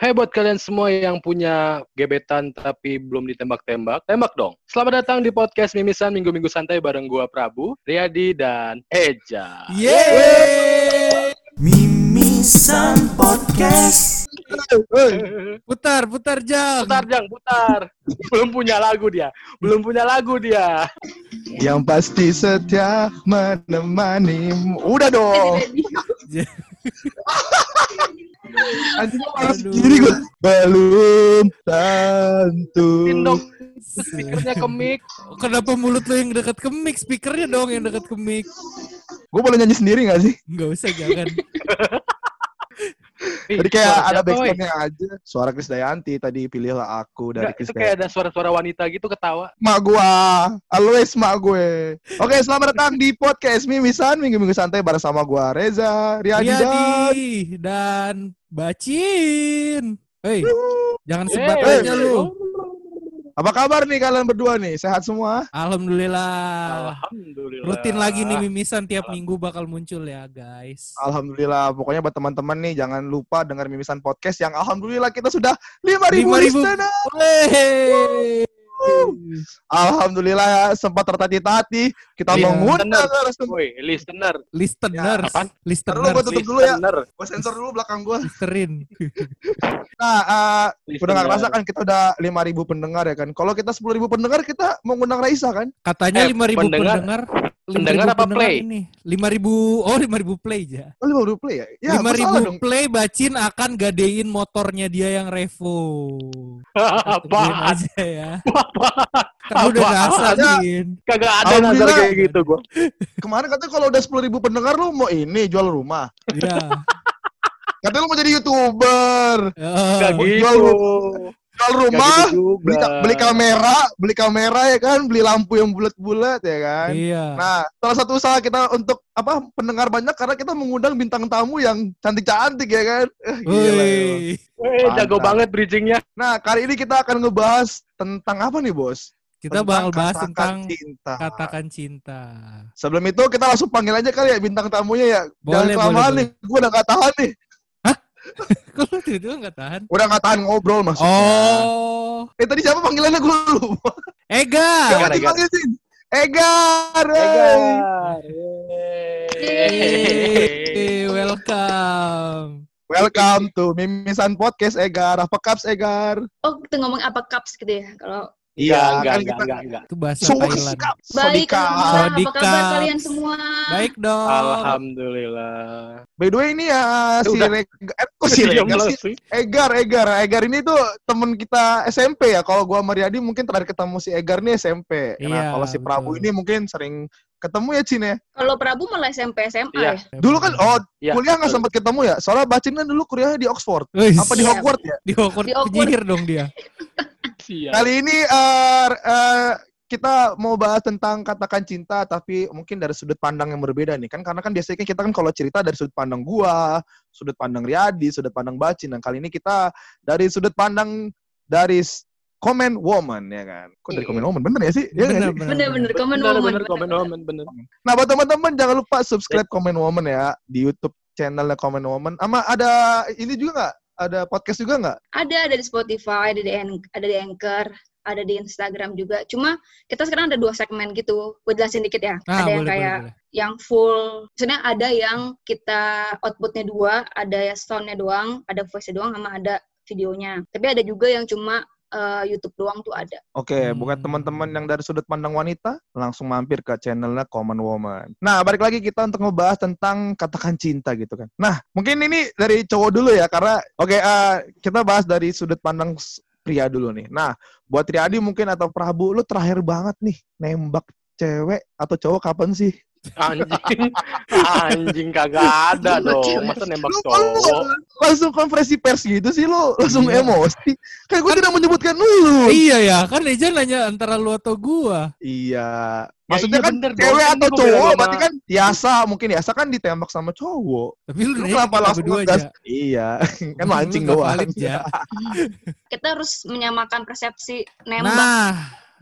Hai buat kalian semua yang punya gebetan tapi belum ditembak-tembak, tembak dong. Selamat datang di podcast Mimisan Minggu-Minggu Santai bareng gua Prabu, Riyadi, dan Eja. Yeay! Mimisan Podcast. Putar, putar jam. Putar Jang, putar. belum punya lagu dia. Belum punya lagu dia. Yang pasti setia menemani. Udah dong. Anjing Aduh. sendiri gue. Belum tentu. Pindok speakernya ke mic. Kenapa mulut lo yang dekat ke mic? Speakernya dong yang dekat ke mic. Gue boleh nyanyi sendiri gak sih? Enggak usah, jangan. Ih, Tadi kayak suara ada backsoundnya aja. Suara Krisdayanti tadi pilihlah aku dari Nggak, itu kayak ada suara-suara wanita gitu ketawa. Mak gua, always mak gue. Oke, selamat datang di podcast Mimisan Minggu-minggu santai bersama gua Reza, Riyadi, dan Riyadi dan Bacin. Hei, jangan sebat Yeay. aja lu. Apa kabar nih kalian berdua nih? Sehat semua? Alhamdulillah. Alhamdulillah. Rutin lagi nih mimisan tiap minggu bakal muncul ya, guys. Alhamdulillah. Pokoknya buat teman-teman nih jangan lupa dengar Mimisan Podcast yang alhamdulillah kita sudah 5000 5.000. listener. Wey. Alhamdulillah ya sempat tertati-tati kita Iya. mengundang Listener. Woi, listener. Listeners. Ya, apaan? Ntar Listeners. lu gua tutup dulu ya. Listener. Gue sensor dulu belakang gua. Listerin. Nah, eh, udah gak Listener. kerasa kan kita udah 5000 pendengar ya kan. Kalau kita 10000 pendengar kita mau ngundang Raisa kan? Katanya Eh, 5000 pendengar- pendengar. Pendengar 5.000 apa play? Ini. 5000 oh 5000 play aja. Oh, 5000 play ya? Ya, Lima masalah ribu dong. play Bacin akan gadein motornya dia yang Revo. Apaan? aja ya. Apaan? Kan udah Apaan? rasain. Kagak ada nazar kayak gitu gua. Kemarin katanya kalau udah 10000 pendengar lu mau ini jual rumah. Ya. Katanya lu mau jadi YouTuber. Gak Eh, Mau gitu. jual Jual rumah, gitu beli, ka- beli kamera, beli kamera ya kan, beli lampu yang bulat-bulat ya kan. Iya. Nah, salah satu usaha kita untuk apa pendengar banyak karena kita mengundang bintang tamu yang cantik-cantik ya kan. Eh, gila. Woi. Eh, jago banget bridgingnya. Nah, kali ini kita akan ngebahas tentang apa nih, Bos? Kita Tentang bakal bahas katakan tentang cinta. katakan cinta. Sebelum itu kita langsung panggil aja kali ya bintang tamunya ya. Jangan Boleh, kelamaan boleh, nih, gue udah gak tahan nih. Kok lu tiba-tiba nggak tahan? Udah gak tahan ngobrol maksudnya. Oh. Eh tadi siapa panggilannya gue lupa. Ega. Siapa Egar, Egar. dipanggil sih? Egar. hey. Yeay, welcome. Welcome to Mimisan Podcast Egar. Apa kaps Egar? Oh, kita ngomong apa cups gitu ya? Kalau Iya, enggak, kan enggak, kita- enggak, enggak. Itu bahasa So, Thailand. baik, Sodika. alhamdulillah. Apa Sodika. kabar kalian semua? Baik dong. Alhamdulillah. By the way ini ya si Udah. Reg- eh, kok si Regar. Egar, Egar. Egar ini tuh temen kita SMP ya. Kalau gua sama Riyadi mungkin terakhir ketemu si Egar nih SMP. Iya, Nah, kalau si Prabu betul. ini mungkin sering ketemu ya Cin ya. Kalau Prabu malah SMP SMA Iya. ya? Dulu kan oh Iya, kuliah nggak sempat ketemu ya. Soalnya Bacin kan dulu kuliahnya di Oxford. Apa di Iya. Hogwarts ya? di Hogwarts Di Hogwarts. penyihir dong dia. Siap. Kali ini eh, eh, kita mau bahas tentang katakan cinta tapi mungkin dari sudut pandang yang berbeda nih kan karena kan biasanya kita kan kalau cerita dari sudut pandang gua, sudut pandang Riyadi, sudut pandang Bacin. Dan kali ini kita dari sudut pandang dari comment woman ya kan. Kok dari Iya. comment woman bener ya sih? Iya Bener, bener, komen Bener, momen. bener, komen woman, bener. Nah, buat teman-teman jangan lupa subscribe comment woman ya di YouTube channelnya comment woman. Ama ada ini juga nggak? Ada podcast juga nggak? Ada, ada di Spotify, ada di, ada di Anchor, ada di Instagram juga. Cuma kita sekarang ada dua segmen gitu. Gue jelasin dikit ya. Ah, ada yang boleh, kayak boleh, boleh. yang full. Maksudnya ada yang kita outputnya dua, ada ya soundnya doang, ada voice-nya doang, sama ada videonya. Tapi ada juga yang cuma eh, YouTube doang tuh ada. Oke, Hmm. buat teman-teman yang dari sudut pandang wanita, langsung mampir ke channelnya Common Woman. Nah, balik lagi kita untuk ngebahas tentang katakan cinta gitu kan. Nah, mungkin ini dari cowok dulu ya, karena oke eh, kita bahas dari sudut pandang pria dulu nih. Nah, buat Riyadi mungkin atau Prabu, lu terakhir banget nih nembak cewek atau cowok kapan sih? Anjing. Anjing kagak ada dong. Masa nembak Lu, cowok? lu langsung konferensi pers gitu sih lu, langsung Iya. emosi. Kan gue tidak menyebutkan lu. Iya ya, kan Eja nanya antara lu atau gua. Iya. Ya Maksudnya iya kan bener cewek kan atau cowok sama- berarti kan biasa mungkin biasa kan ditembak sama cowok. Tapi lu, Lu kenapa langsung berdua ngegas? aja. Iya, kan mancing doang. Ja. Kita harus menyamakan persepsi nembak. Nah,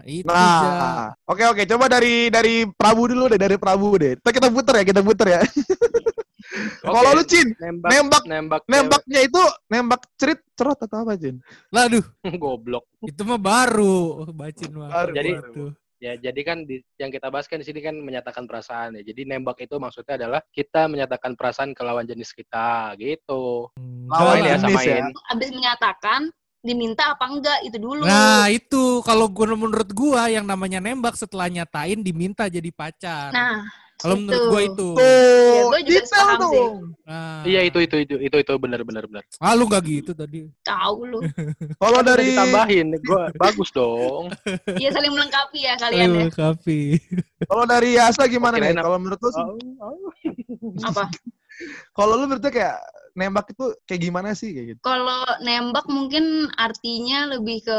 itu. Nah, oke oke, coba dari dari Prabu dulu deh, dari Prabu deh. Ntar kita puter ya, kita puter ya. Oke, Kalau lu Cin, nembak nembak nembak nembaknya itu nembak cerit cerot atau apa Cin? Laduh, cewek. goblok. itu mah baru. Bacin mah. Baru, Jadi- Tuh. Ya, jadi kan di, yang kita bahas kan di sini kan menyatakan perasaan ya. Jadi nembak itu maksudnya adalah kita menyatakan perasaan ke lawan jenis kita gitu. Hmm, Lawan Samain ya, jenis samain. ya. Abis menyatakan diminta apa enggak itu dulu. Nah itu kalau gua menurut gua yang namanya nembak setelah nyatain diminta jadi pacar. Nah, kalau menurut gua itu. Tuh, Ya, gua juga detail sih. dong. Nah. Iya itu itu itu itu itu benar benar benar. Ah lu gak gitu tadi. tahu lu. Kalau dari ditambahin, gua bagus dong. Iya saling melengkapi ya kalian ya. Aduh, kapi. kalau dari Yasa gimana Kirain nih? Kalau menurut lu, Oh, oh. Apa? kalau lu menurutnya kayak nembak itu kayak gimana sih kayak gitu? Kalau nembak mungkin artinya lebih ke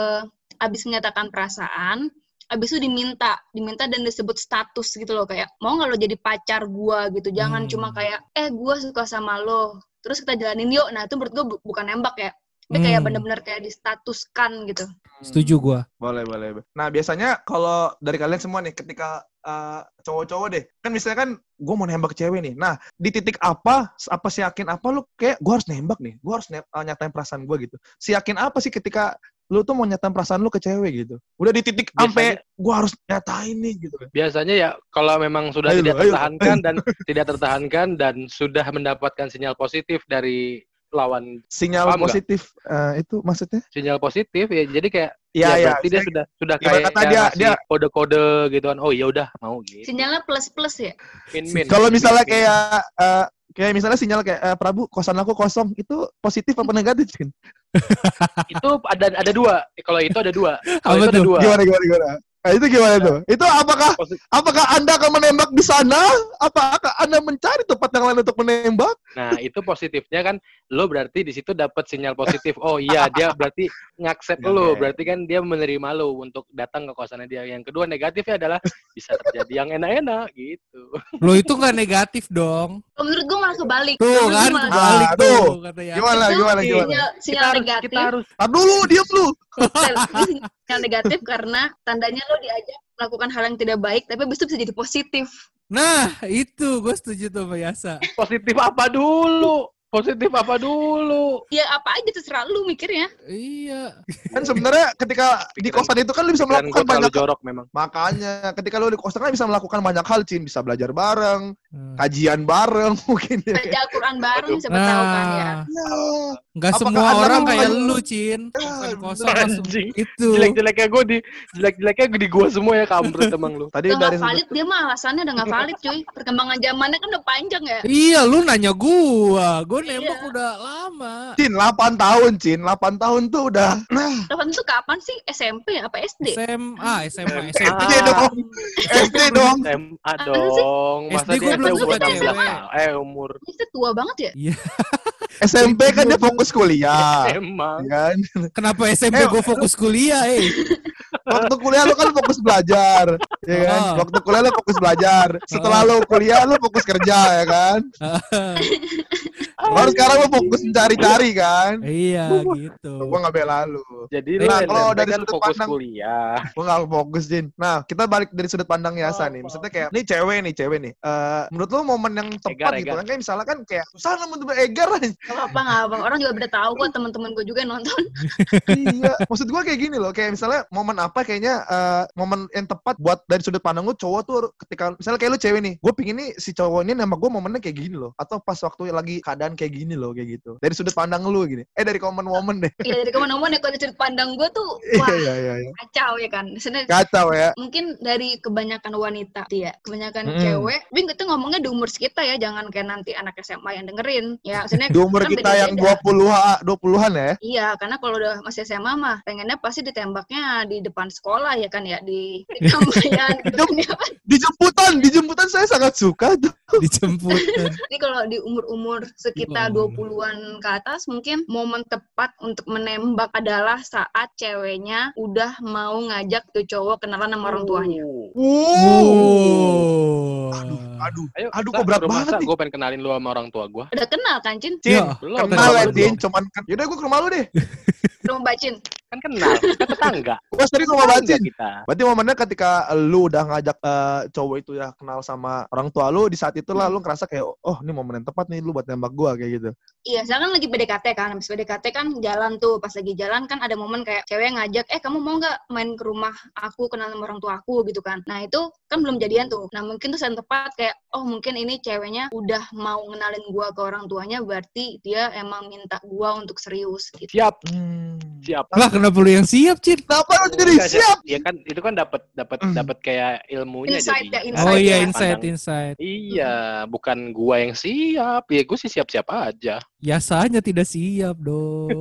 abis menyatakan perasaan, abis itu diminta, diminta dan disebut status gitu loh kayak mau nggak lo jadi pacar gua gitu, jangan Hmm. cuma kayak eh gua suka sama lo, terus kita jalanin yuk. Nah itu menurut gua bu- bukan nembak ya, tapi kayak Hmm. bener-bener kayak distatuskan gitu. Setuju gua. Boleh, boleh. Nah, biasanya kalau dari kalian semua nih, ketika uh, cowok-cowok deh, kan misalnya kan gue mau nembak cewek nih. Nah, di titik apa, apa sih yakin apa lu kayak gue harus nembak nih, gue harus ne- uh, nyatain perasaan gue gitu. Si yakin apa sih ketika lu tuh mau nyatain perasaan lu ke cewek gitu. Udah di titik sampai gue harus nyatain nih gitu. Biasanya ya kalau memang sudah Ayo, tidak ayo. tertahankan dan tidak tertahankan dan sudah mendapatkan sinyal positif dari lawan Sinyal Paham positif uh, itu maksudnya? sinyal positif ya jadi kayak Iya, ya, iya. berarti dia sudah sudah kayak kata dia- dia- kode-kode gitu kan oh iya udah mau gitu Sinyalnya plus plus ya. min min Kalau misalnya Min, min. kayak uh, kayak misalnya sinyal kayak eh, Prabu kosan aku kosong itu positif apa negatif itu ada ada dua kalau itu ada dua kalau itu ada dua Gimana gimana gimana? Nah, itu gimana tuh? Itu apakah apakah Anda akan menembak di sana? Apakah Anda mencari tempat yang lain untuk menembak? nah itu positifnya kan lo berarti di situ dapat sinyal positif oh iya dia berarti ngaksep lo berarti kan dia menerima lo untuk datang ke kosannya dia yang kedua negatifnya adalah bisa terjadi yang enak-enak gitu Lo itu gak negatif dong. Kalau menurut gua malah kebalik. Tuh Menurut kan malah- kebalik Ah, tuh tuh. kata ya. Gimana Itu gimana gimana? Sinyal, kita sinyal harus negatif. kita harus Tar dulu, diam lu. Ini sinyal negatif karena tandanya lo diajak melakukan hal yang tidak baik, tapi habis itu bisa jadi positif. Nah, itu gue setuju tuh Yasa. positif apa dulu positif apa dulu Ya apa aja terserah lu mikirnya. Iya. Kan sebenarnya ketika di kosan itu kan lu bisa melakukan banyak jorok memang makanya ketika lu di kosan kan bisa melakukan banyak hal, Cin. Bisa belajar bareng. Kajian bareng mungkin ya. Baca Al-Quran bareng Aduh. siapa tahu kan ya. Nah, Ya, nggak Apakah semua orang kayak lu, Cin. Kosan kosong langsung Anjing. itu. jelek-jeleknya gue di jelek-jeleknya di gue semua ya kampret emang lu tadi Udah dari nggak valid dia mah alasannya udah nggak valid cuy. Perkembangan zamannya kan udah panjang ya. Iya, lu nanya gua. Gua Iya. nembak udah lama. Cin, 8 tahun, Cin. 8 tahun tuh udah. Nah, Telepon itu kapan sih? SMP apa SD? SMA, SMA, SMA. SMA. SD dong. SD dong. SMA dong SD gua ada belum umur suka 16 cewek. eh umur Itu tua banget ya? SMP kan dia fokus kuliah. emang ya kan? Kenapa SMP Eh, gua fokus kuliah, eh? Waktu kuliah lu kan fokus belajar, ya kan? Oh. Waktu kuliah lu fokus belajar. Setelah lu kuliah lu fokus kerja, ya kan? Baru sekarang lu fokus mencari-cari kan? iya, gitu. Gua nggak bela lu. jadi Nah, lu kalau dari kan sudut fokus pandang- kuliah Gua nggak fokus, Jin. Nah, kita balik dari sudut pandang Yasa nih. Maksudnya kayak, nih cewek nih, cewek nih. Eh, menurut lu momen yang tepat Egar, gitu egar. kan? Kayak misalnya kan kayak, susah lah untuk egar aja. Gak apa-apa, gak apa Orang juga udah tahu kok teman-teman gue juga yang nonton. iya. Maksud gua kayak gini loh, kayak misalnya momen apa kayaknya eh, momen yang tepat buat dari sudut pandang lu cowok tuh ketika misalnya kayak lu cewek nih, gue pingin nih si cowok ini nembak gue momennya kayak gini loh, atau pas waktu lagi keadaan kayak gini loh, kayak gitu. Dari sudut pandang lu gini. Eh dari common woman deh. Iya dari ke mana-mana ya, kalau dari sudut pandang gue tuh, Iya wah iya iya. iya. kacau ya kan. Sebenarnya Kacau ya. mungkin dari kebanyakan wanita ya kebanyakan Mm-mm. cewek tapi kita ngomongnya di umur kita ya jangan kayak nanti anak SMA yang dengerin ya maksudnya Di umur kan kita yang beda-beda. 20-an 20-an ya. iya karena kalau udah masih SMA mah pengennya pasti ditembaknya di depan sekolah ya kan ya di di gitu kan ya. Di jemputan, di jemputan saya sangat suka tuh. Dijemput. Jadi kalau di umur-umur sekitar kita Oh. 20-an ke atas mungkin momen tepat untuk menembak adalah saat ceweknya udah mau ngajak tuh cowok kenalan sama orang tuanya. Oh. Aduh, Ayo, Aduh, kok berat rumah banget nih. Gue pengen kenalin lu sama orang tua gue. Udah kenal kan, Cin? Cin, Ya, Belum. kenal ya. Cin. Cuman, yaudah gue ke rumah lu deh. Belum Mbak Cin. Kan kenal, kan tetangga. Gue tadi rumah Tetangga Bacin. kita. Berarti momennya ketika lu udah ngajak eh, cowok itu ya kenal sama orang tua lu, di saat itulah lu ngerasa kayak, oh ini momen yang tepat nih lu buat nembak gua kayak gitu. Iya, saya kan lagi PDKT kan. Habis PDKT kan jalan tuh. Pas lagi jalan kan ada momen kayak cewek ngajak, eh kamu mau nggak main ke rumah aku kenal sama orang tua aku gitu kan. Nah itu kan belum jadian tuh. Nah mungkin tuh saat tepat kayak, oh mungkin ini ceweknya udah mau ngenalin gua ke orang tuanya, berarti dia emang minta gua untuk serius gitu. Siap, Hmm. siap. Lah kenapa lu yang siap, Cin? Kenapa lu jadi Enggak, siap? Iya kan, itu kan dapat dapat Hmm. dapat kayak ilmunya Insight jadi. ya, insight Oh iya, ya. insight, Pandang- insight. Iya, bukan gua yang siap. Ya gue sih siap-siap aja. Biasanya tidak siap dong.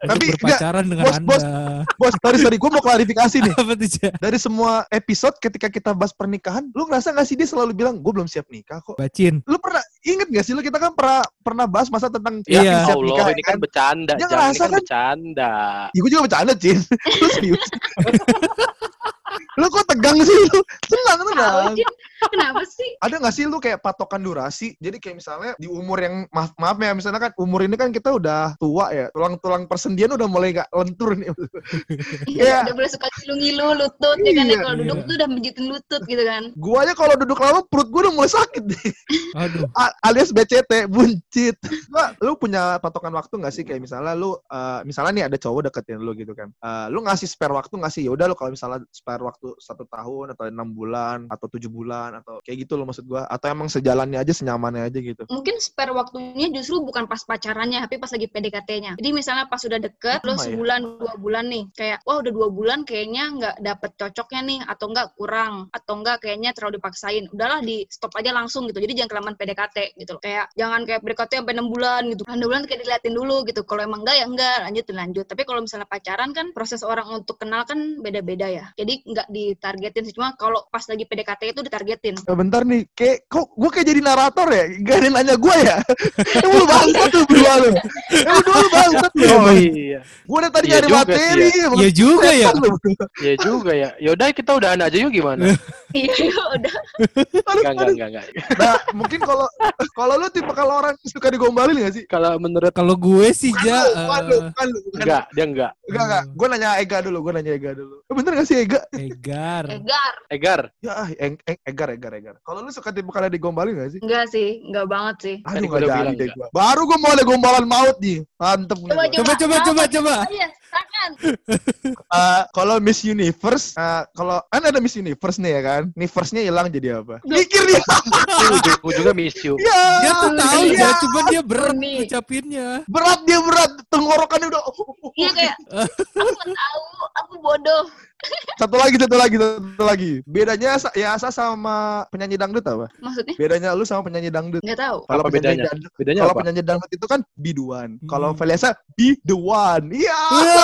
Tapi, berpacaran dengan bos, bos. Anda. Bos, sorry, sorry, gue mau klarifikasi nih. Apa tuh, Cin? Dari semua episode ketika kita bahas pernikahan, lu ngerasa gak sih dia selalu bilang, gue belum siap nikah kok. Bacin. Lu pernah, inget gak sih lu, kita kan pernah pernah bahas masa tentang Iya. yakin siap Allah, nikah, ini ya kan bercanda. Dia Jangan, ini ngerasa kan kan- bercanda. Ya, gue juga bercanda, Cin. Lu serius? lu kok tegang sih lu? Tenang, tenang. Kenapa sih? Ada gak sih lu kayak patokan durasi? Jadi kayak misalnya di umur yang, maaf, maaf ya, misalnya kan umur ini kan kita udah tua ya. Tulang-tulang persendian udah mulai gak lentur nih. Iya, udah boleh suka ngilu-ngilu lutut ya kan ya Iya. kalau duduk Iya. tuh udah menjitin lutut gitu kan. Gua aja kalau duduk lama perut gua udah mulai sakit nih. Aduh. A- alias BCT, buncit. Gua, lu punya patokan waktu gak sih? Kayak misalnya lu, eh, misalnya nih ada cowok deketin lu gitu kan. Eh, lu ngasih spare waktu nggak sih? Ya udah lu kalau misalnya spare waktu satu tahun atau enam bulan atau tujuh bulan atau kayak gitu lo maksud gua. Atau emang sejalannya aja, senyamannya aja gitu. Mungkin spare waktunya justru bukan pas pacarannya, tapi pas lagi PDKT-nya. Jadi misalnya pas udah deket, lo ya? sebulan dua bulan nih, kayak wah udah dua bulan kayaknya nggak dapet cocoknya nih, atau nggak kurang, atau nggak kayaknya terlalu dipaksain. Udahlah di stop aja langsung gitu. Jadi jangan kelamaan PDKT gitu. loh. Kayak jangan kayak PDKT sampai enam bulan gitu. Enam bulan kayak diliatin dulu gitu. Kalau emang enggak ya enggak, lanjut lanjut. Tapi kalau misalnya pacaran kan proses orang untuk kenal kan beda-beda ya. Jadi nggak ditargetin sih. Cuma kalau pas lagi PDKT itu ditargetin. Eh, bentar nih, kayak kok gua kayak jadi narator ya? Gak ada yang nanya gua ya? Emang lu bangsat tuh berdua lu. Emang berdua lu bangsat lu. Oh iya, Gua udah tadi Iya nyari materi. emang Iya juga ya. iya juga ya. Yaudah kita udahan aja yuk gimana? Iya udah. Enggak, enggak, enggak, enggak. Nah, mungkin kalau kalau lu tipe kalau orang suka digombalin gak sih? Kalau menurut Kalau gue sih ja eh, enggak, dia enggak. Enggak, enggak. Gue nanya Ega dulu, gue nanya Ega dulu. Bener gak sih Ega? Egar. Egar. Egar, Ya, ah, eng, eng, Egar, Egar, Egar. Kalau lu suka tipe kalian digombalin gak sih? Enggak sih, enggak banget sih. Aduh, gak jadi bilang deh gua. Baru gue mau ada gombalan maut nih. Mantep nih. Coba, gua. Coba coba coba coba. Iya, silakan. Eh, kalau Miss Universe, eh, kalau kan ada Miss Universe nih ya kan? Universe-nya hilang jadi apa? Mikir dia. gue juga miss you. ya, Dia tuh tahu iya. ya, cuma dia berat Nih. ngucapinnya. Berat dia berat. Tenggorokannya udah. Iya kayak aku nggak tahu, aku bodoh. Satu lagi, satu lagi, satu lagi. Bedanya ya Asa sama penyanyi dangdut apa? Maksudnya Bedanya lu sama penyanyi dangdut. nggak tahu. Kalau bedanya? dangdut, Bedanya kalau apa? penyanyi dangdut itu kan biduan. Kalau Hmm. Valiasa be the one. Iya. Wah,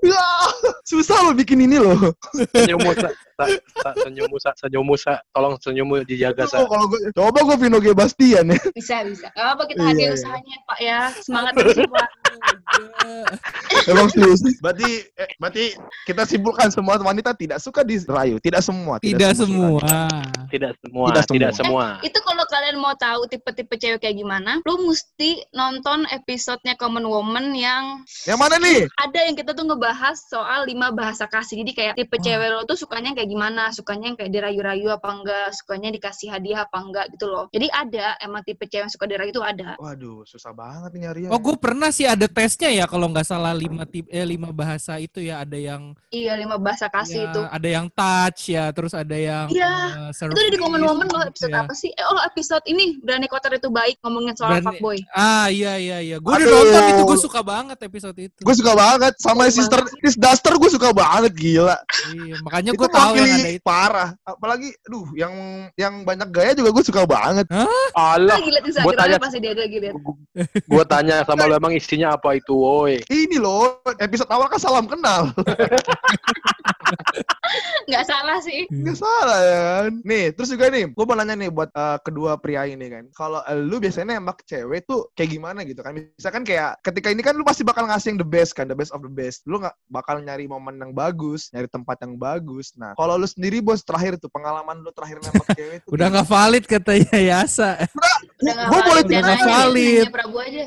Ya, susah lo bikin ini loh. Senyummu, sa, sa, sa, senyummu, sa, senyummu, sa. Tolong senyummu dijaga, sa. Kalau coba gue Vino G. Bastian ya. Bisa bisa. Apa kita Iya, hargai iya. usahanya Pak ya. Semangat terus Pak. Emang serius. Berarti, eh, berarti kita simpulkan semua wanita tidak suka dirayu. Tidak semua. tidak semua. Tidak semua, Tidak tidak, semua. semua. Itu kalau kalian mau tahu tipe-tipe cewek kayak gimana, lu mesti nonton episodenya Common Woman yang Yang mana nih? ada yang kita tuh ngebahas soal lima bahasa kasih. Jadi kayak tipe cewek lo tuh sukanya kayak gimana? Sukanya yang kayak dirayu-rayu apa enggak? Sukanya dikasih hadiah apa enggak gitu loh. Jadi ada emang tipe cewek yang suka dirayu itu ada. Waduh, susah banget nih nyarinya. Oh, gue pernah sih ada tesnya ya kalau nggak salah lima tip eh lima bahasa itu ya ada yang Iya, lima bahasa kasih ya, itu. ada yang touch ya, terus ada yang Iya, eh, Itu ada di Woman loh gitu episode ya. apa sih? Eh, oh episode ini Berani Kotor itu baik ngomongin soal Berani- fuckboy. Ah iya iya iya. Gue udah nonton itu gue suka banget episode itu. Gue suka banget sama Suka Sister Sis Duster gue suka banget gila. Iya, makanya gue tahu yang ada itu. parah. Apalagi aduh yang yang banyak gaya juga gue suka banget. Allah, Lagi liat Gua Instagramnya tanya- pasti dia lagi liat. gue tanya sama lo emang isinya apa itu, woi. Ini loh, episode awal kan salam kenal. Nggak salah sih. Nggak salah ya kan? Nih, terus juga nih, gue mau nanya nih buat eh, kedua pria ini kan. Kalau eh, lu biasanya nembak cewek tuh kayak gimana gitu kan? Misalkan kayak ketika ini kan lu pasti bakal ngasih yang the best kan, the best of the best. Lu nggak bakal nyari momen yang bagus, nyari tempat yang bagus. Nah, kalau lu sendiri bos terakhir tuh pengalaman lu terakhir nembak cewek tuh. Udah nggak valid katanya Yasa. Udah nggak Gua boleh tidak nanya, valid.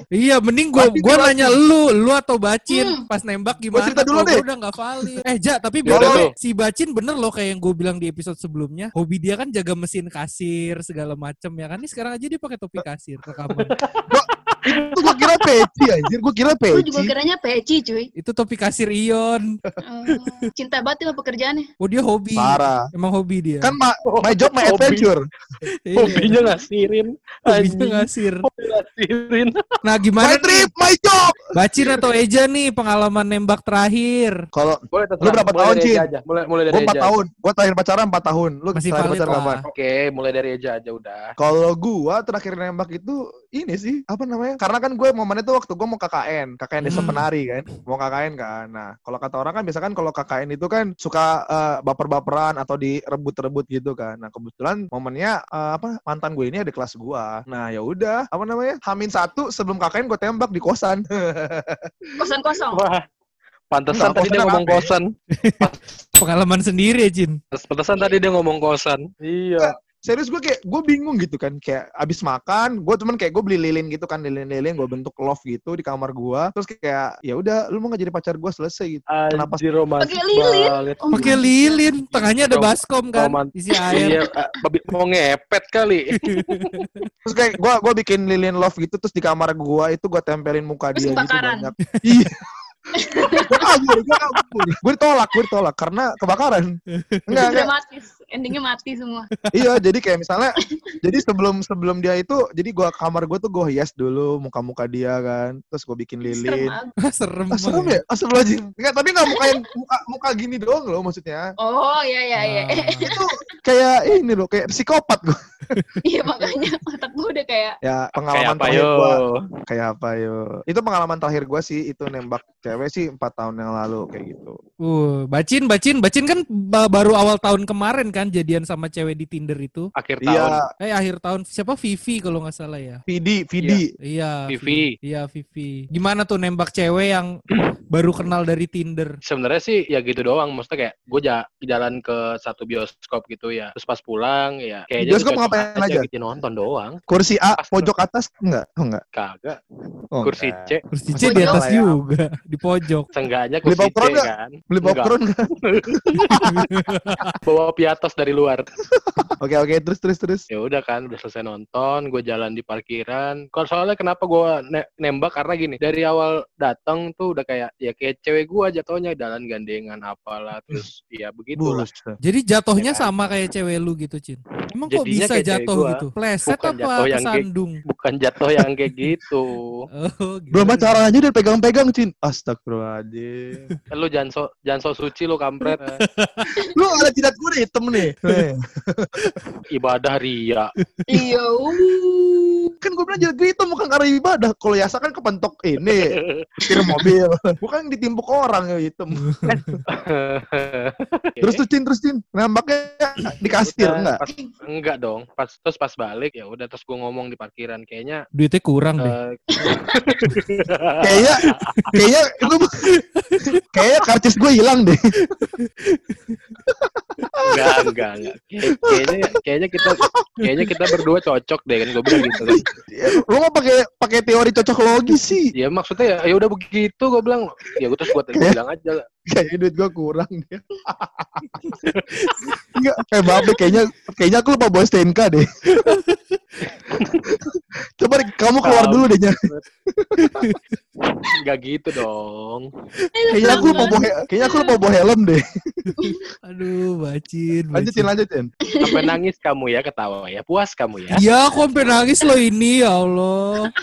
Iya, mending gua gua dia nanya lu, lu atau Bacin Hmm. pas nembak Gua gimana? cerita dulu gua deh. udah nggak valid. Eh, Ja, tapi Ya udah BTW, tuh. si Bacin bener loh kayak yang gue bilang di episode sebelumnya. Hobi dia kan jaga mesin kasir segala macem ya kan. Ini sekarang aja dia pakai topi kasir rekaman. itu gua kira peci anjir, gua kira Gue juga peci. kiranya peci cuy. Itu topi kasir Ion. Eh, cinta banget sama pekerjaannya. Oh dia hobi. Parah. Emang hobi dia. Kan ma- my job my Hobi. adventure. Iya. Hobinya ngasirin. Hobinya ngasir. Hobi ngasirin. Nah My gimana nih? trip, my job. Bacin atau Eja nih pengalaman nembak terakhir? Kalau Boleh Lu berapa tahun, Cin? Mulai mulai dari gua 4 Eja. tahun, gua terakhir pacaran 4 tahun. Lu Masih terakhir pacaran kapan? Oke, mulai dari Eja aja udah. Kalau gua terakhir nembak itu ini sih apa namanya? Karena kan gue momennya tuh waktu gua mau KKN, KKN desa Hmm. penari kan, mau KKN kan. Nah kalau kata orang kan biasa kan kalau KKN itu kan suka eh, baper-baperan atau direbut-rebut gitu kan. Nah kebetulan momennya eh, apa mantan gue ini ada kelas gua. Nah ya udah apa namanya? Hamin satu sebelum KKN gue tembak di kosan. Kosan kosong. Wah. Pantesan tadi dia ngomong kosan. Pengalaman sendiri ya Jin. Pantesan tadi dia ngomong kosan. Iya. Serius gue kayak gue bingung gitu kan kayak abis makan gue cuman kayak gue beli lilin gitu kan lilin-lilin gue bentuk love gitu di kamar gue terus kayak ya udah lu mau gak jadi pacar gue selesai gitu. Kenapa Anjir romantis Pakai lilin? Oh Pakai lilin, tengahnya ada baskom kan, roman- isi air. Iya, eh, babi- mau ngepet kali. terus kayak gue gue bikin lilin love gitu terus di kamar gue itu gue tempelin muka Terus dia gitu banyak. Iya. Gue kabur gue kabur. Gue ditolak gue ditolak karena kebakaran. Enggak enggak. Dramatis. Endingnya mati semua. iya jadi kayak misalnya jadi sebelum sebelum dia itu jadi gua kamar gue tuh gue hias dulu muka muka dia kan terus gue bikin Serem lilin banget. Serem. Ah, serem banget. ya? Astagfirullahaladzim. Enggak, tapi enggak muka yang muka, muka gini doang loh maksudnya. Oh iya iya iya. Ah. Itu kayak ini loh, kayak psikopat gue. Iya makanya otak gue udah kayak Ya, Kayak pengalaman apa terakhir gua kayak apa yo? Itu pengalaman terakhir gua sih itu nembak cewek sih empat tahun yang lalu kayak gitu. Uh, bacin, bacin, bacin kan ba- baru awal tahun kemarin kan jadian sama cewek di Tinder itu. Akhir tahun. Iya, Eh akhir tahun siapa Vivi kalau nggak salah ya. Vidi, Vidi. Iya. Vivi. Iya Vivi. Gimana tuh nembak cewek yang baru kenal dari Tinder? Sebenarnya sih ya gitu doang. Maksudnya kayak gue jalan ke satu bioskop gitu ya. Terus pas pulang ya kayaknya Bioskop ngapain aja? Gitu, nonton doang. Kursi A, Pas pojok atas enggak? Oh enggak. Kagak. Oh, Kursi enggak. C. Kursi C di atas ya. juga, di pojok. Seenggaknya kursi C popcorn kan. Beli popcorn enggak? Bawa piatos dari luar. Oke, oke, terus terus terus. ya udah kan udah selesai nonton gue jalan di parkiran kalau soalnya kenapa gue ne- nembak karena gini dari awal datang tuh udah kayak ya kayak cewek gue jatuhnya jalan gandengan apalah terus ya begitu lah. Jadi jatuhnya Ya kan? sama kayak cewek lu gitu, Cin. Emang kok bisa jatuh gua. gitu? Pleset Bukan apa jatuh yang kayak- kesandung? bukan jatuh yang kayak gitu Oh, gitu. Belum pacaran aja udah pegang-pegang, Cin. Astagfirullahaladzim. Lu jangan so jangan so suci lu kampret Lu ada jidat gue nih, hitam nih. ibadah ria iya. uh. kan gue bilang gue hitam bukan karena ibadah. Kalau Yasa kan kepentok ini, setir mobil. Bukan ditimpuk orang ya hitam. Terus tuh Cin, terus Cin. Nembaknya di kasir, enggak? pas, enggak dong pas terus pas balik ya udah terus gue ngomong di parkiran kayaknya Duitnya kurang deh. eh, Kayaknya, kayaknya itu kayaknya karcis gue hilang deh. enggak enggak enggak. Kay- kayaknya kayaknya kita kayaknya kita berdua cocok deh kan gue bilang gitu. Kan Ya, Lu mau pakai pakai teori cocok logis sih. ya maksudnya ya, ya udah begitu gue bilang. Ya gue terus gue bilang aja. Kayaknya duit gue kurang dia. Enggak, kayak babe kayaknya kayaknya aku lupa bawa STNK deh. Coba deh, kamu keluar dulu deh. Nya. nggak gitu dong Kayaknya aku lupa bawa kayaknya aku lupa bawa helm deh. Aduh, bacin. Lanjutin bacin. lanjutin. sampai nangis kamu ya ketawa ya puas kamu ya Iya, aku sampai nangis loh ini, ya Allah.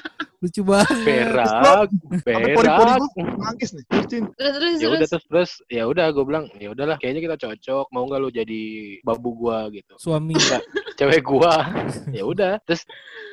Lucu banget. berak gue nangis nih. Terus terus ya udah terus. terus terus ya udah gue bilang ya udahlah kayaknya kita cocok mau nggak lu jadi babu gua gitu Suami. cewek gua ya udah terus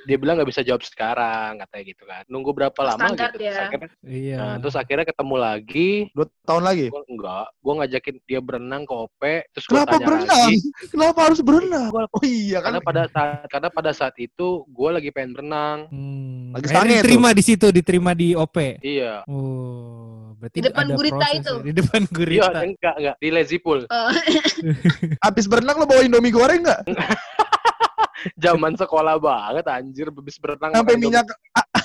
dia bilang nggak bisa jawab sekarang katanya gitu kan nunggu berapa lama Standar gitu dia. Terus akhirnya, Iya. nah, terus akhirnya ketemu lagi Dua tahun lagi. gua enggak gua ngajakin dia berenang ke OP terus gua Kenapa tanya berenang? lagi Kenapa harus berenang? Oh iya kan. karena pada saat karena pada saat itu gua lagi pengen berenang Hmm. Lagi Akhirnya diterima di situ, diterima di OP. iya Oh, berarti Di depan ada gurita proses itu. ya. Di depan iya gurita. enggak enggak di lazy pool Eh, Habis berenang lo bawa Indomie goreng nggak? zaman sekolah banget anjir habis berenang Sampai minyak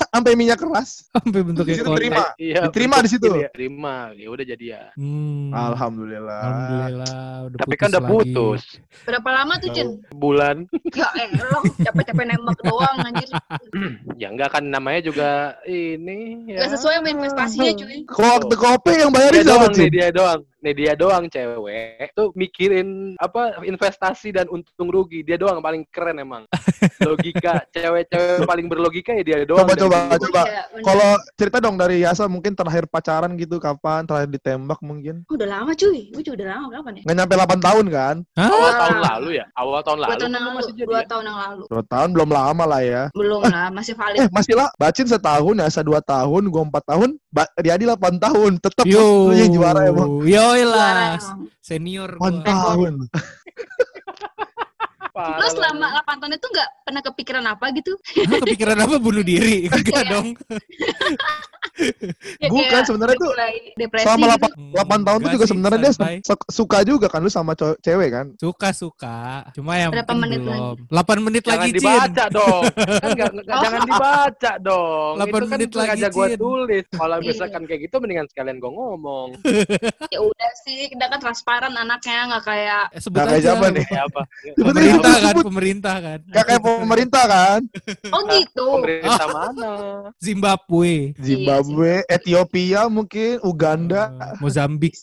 sampai minyak keras. Sampai bentuknya Di situ kotak. terima. Iya, Diterima bentuk di situ? ya. Terima, ya udah jadi ya. Hmm. Alhamdulillah. Alhamdulillah udah Tapi kan udah lagi. putus. Berapa lama tuh, Cin? Bulan. Ya elah, capek-capek nembak doang anjir. ya enggak kan namanya juga ini ya. Gak sesuai sama investasinya, cuy. Kalau waktu kopi yang bayarin siapa sih? dia doang. Nih dia doang cewek tuh mikirin apa investasi dan untung rugi. Dia doang paling keren emang. Logika cewek-cewek paling berlogika ya dia doang. Coba coba coba. Iya. Kalau cerita dong dari Yasa mungkin terakhir pacaran gitu kapan? Terakhir ditembak mungkin? Oh, udah lama, cuy. Gue juga udah lama, kapan ya? Nggak nyampe 8 tahun kan? Hah? Awal tahun lalu ya? Awal tahun Dua lalu. tahun yang lu lalu. masih Dua ya? tahun yang lalu. Dua tahun belum lama lah ya. Belum lah, masih valid. Eh masih lah, Bacin setahun, Yasa dua tahun, gua empat tahun, Riyadi 8 tahun. Tetap Yo, yang juara emang. Yoi Juara lah, senior 8 gua. tahun. Parah Lo selama anjing. 8 tahun itu gak pernah kepikiran apa gitu? Hah, kepikiran apa bunuh diri? Enggak Iya. dong. Ya, Bukan, kayak sebenarnya tuh Selama gitu. 8, Hmm, 8 tahun tuh juga sebenarnya dia suka juga kan lu sama cewek kan? Suka suka. Cuma yang Berapa menit belum. 8 menit Jangan lagi, Cin. dibaca dong. Kan nggak- Oh. Jangan dibaca dong. Delapan Itu kan menit lagi, sengaja gue tulis. Kalau Iya. misalkan kayak gitu mendingan sekalian gue ngomong. Ya udah sih, kita kan transparan anaknya nggak kayak Eh, sebut Nggak kayak aja. siapa nih? Kayak apa? Pemerintah kan, pemerintah kan. Gak kayak pemerintah kan? oh gitu. Pemerintah mana? Zimbabwe, Zimbabwe, Ethiopia mungkin, Uganda. eh, Mozambik.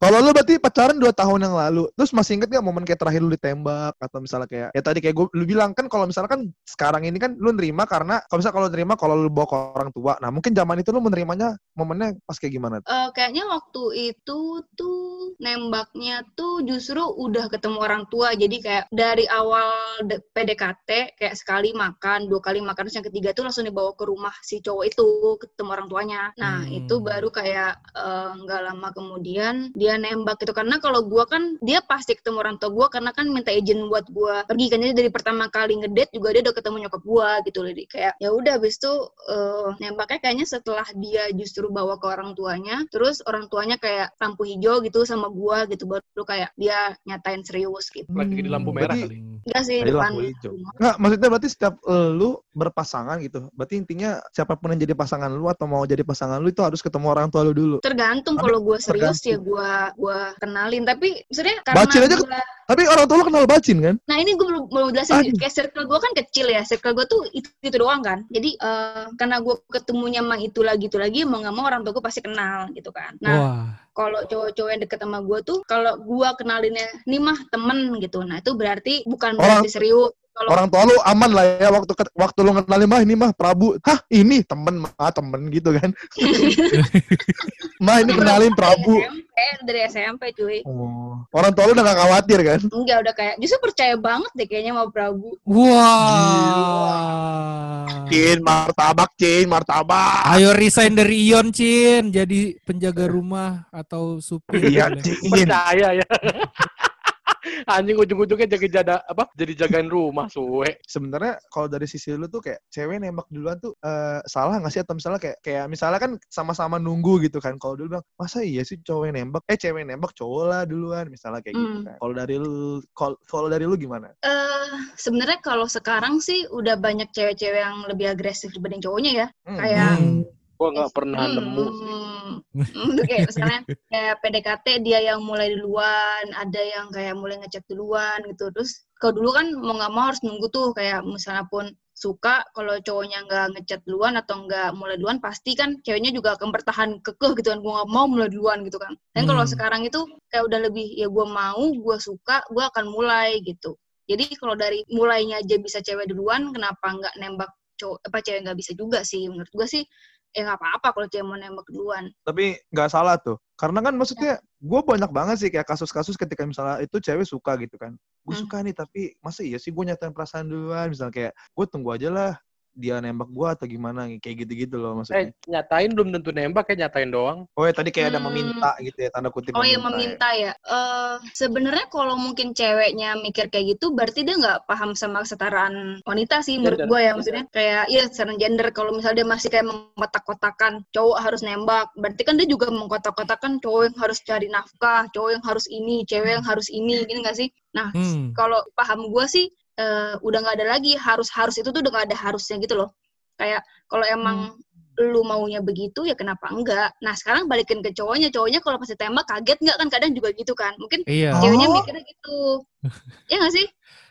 Kalau lu berarti pacaran 2 tahun yang lalu. Terus masih inget gak momen kayak terakhir lu ditembak atau misalnya kayak ya tadi kayak gue lu bilang kan kalau misalnya kan sekarang ini kan lu nerima karena kalau misalnya kalau nerima kalau lu bawa ke orang tua. Nah, mungkin zaman itu lu menerimanya momennya pas kayak gimana? Eh, kayaknya waktu itu tuh nembaknya tuh justru udah ketemu orang tua jadi kayak dari awal de- PDKT kayak sekali makan dua kali makan terus yang ketiga tuh langsung dibawa ke rumah si cowok itu ketemu orang tuanya nah Hmm. itu baru kayak eh, nggak lama kemudian dia nembak gitu karena kalau gua kan dia pasti ketemu orang tua gua karena kan minta izin buat gua pergi kan jadi dari pertama kali ngedate juga dia udah ketemu nyokap gua gitu jadi kayak ya udah habis itu eh, nembaknya kayaknya setelah dia justru bawa ke orang tuanya terus orang tuanya kayak lampu hijau gitu sama gua gitu baru kayak dia nyatain serius gitu Lagi di lampu merah berarti- kali. enggak sih Tadi depan lampu hijau. rumah. Nggak, maksudnya berarti setiap lu berpasangan gitu. Berarti intinya siapa pun yang jadi pasangan lu atau mau jadi pasangan lu itu harus ketemu orang tua lu dulu. tergantung kalau gua serius ya tergantung. gua gua kenalin tapi sebenarnya karena Bacin aja gua- Tapi orang tua lu kenal bacin kan? Nah ini gue belum belum jelasin Aduh. kayak circle gue kan kecil ya, circle gue tuh itu, itu doang kan. Jadi eh, karena gue ketemunya emang itu lagi itu lagi mau nggak mau orang tua gue pasti kenal gitu kan. Nah Wah, kalau cowok-cowok yang deket sama gue tuh kalau gue kenalinnya nih mah temen gitu. Nah itu berarti bukan Orang- berarti serius. Kalau Orang tua lu aman lah ya waktu waktu lu kenalin mah ini mah Prabu. Hah, ini temen mah temen gitu kan. mah ini kenalin Prabu. SMP, dari SMP cuy. Oh. Orang tua lu udah gak khawatir kan? Enggak udah kayak justru percaya banget deh kayaknya sama Prabu. wah. Cin, martabak, Cin, martabak. Ayo resign dari Ion, Cin. Jadi penjaga rumah atau supir. Iya. Cin. Percaya ya. Anjing ujung-ujungnya jaga jada apa? Jadi jagain rumah suwe. Sebenarnya kalau dari sisi lu tuh kayak cewek nembak duluan tuh eh, salah nggak sih atau misalnya kayak kayak misalnya kan sama-sama nunggu gitu kan. Kalau dulu bilang masa iya sih cowok yang nembak, eh cewek nembak cowok lah duluan misalnya kayak gitu Hmm. kan. Kalau dari lu kalau dari lu gimana? Eh sebenarnya kalau sekarang sih udah banyak cewek-cewek yang lebih agresif dibanding cowoknya ya. Hmm. Kayak Hmm. Gua nggak pernah nemu sih. Hmm, hmm, kayak misalnya kayak PDKT dia yang mulai duluan, ada yang kayak mulai ngechat duluan gitu. Terus kalau dulu kan mau nggak mau harus nunggu tuh kayak misalnya pun suka kalau cowoknya nggak ngechat duluan atau nggak mulai duluan pasti kan ceweknya juga akan bertahan kekeh gitu kan gue nggak mau mulai duluan gitu kan dan kalau Hmm. sekarang itu kayak udah lebih ya gue mau gue suka gue akan mulai gitu jadi kalau dari mulainya aja bisa cewek duluan kenapa nggak nembak cowok apa cewek nggak bisa juga sih menurut gue sih ya nggak apa-apa kalau cewek mau nembak duluan Tapi nggak salah tuh. Karena kan maksudnya gue banyak banget sih kayak kasus-kasus ketika misalnya itu cewek suka gitu kan. Gue Hmm. suka nih tapi masa iya sih gue nyatain perasaan duluan. Misalnya kayak gue tunggu aja lah dia nembak gue atau gimana kayak gitu-gitu loh Eh, maksudnya. nyatain belum tentu nembak ya nyatain doang. Oh ya tadi kayak ada Hmm. meminta gitu ya tanda kutip Oh iya meminta. ya. meminta ya. Eh sebenarnya kalau mungkin ceweknya mikir kayak gitu, berarti dia nggak paham sama kesetaraan wanita sih menurut Gender. gue ya. Maksudnya kayak iya secara gender kalau misalnya dia masih kayak mengkotak-kotakan cowok harus nembak, berarti kan dia juga mengkotak-kotakan cowok yang harus cari nafkah, cowok yang harus ini, cewek yang harus ini, gini nggak sih? Nah Hmm. kalau paham gue sih eh, udah nggak ada lagi harus harus itu tuh udah nggak ada harusnya gitu loh. Kayak kalau emang lu maunya begitu ya kenapa enggak? Nah sekarang balikin ke cowoknya, cowoknya kalau pasti tembak kaget nggak kan kadang juga gitu kan? Mungkin Iya. Oh. ceweknya mikirnya gitu, ya nggak sih?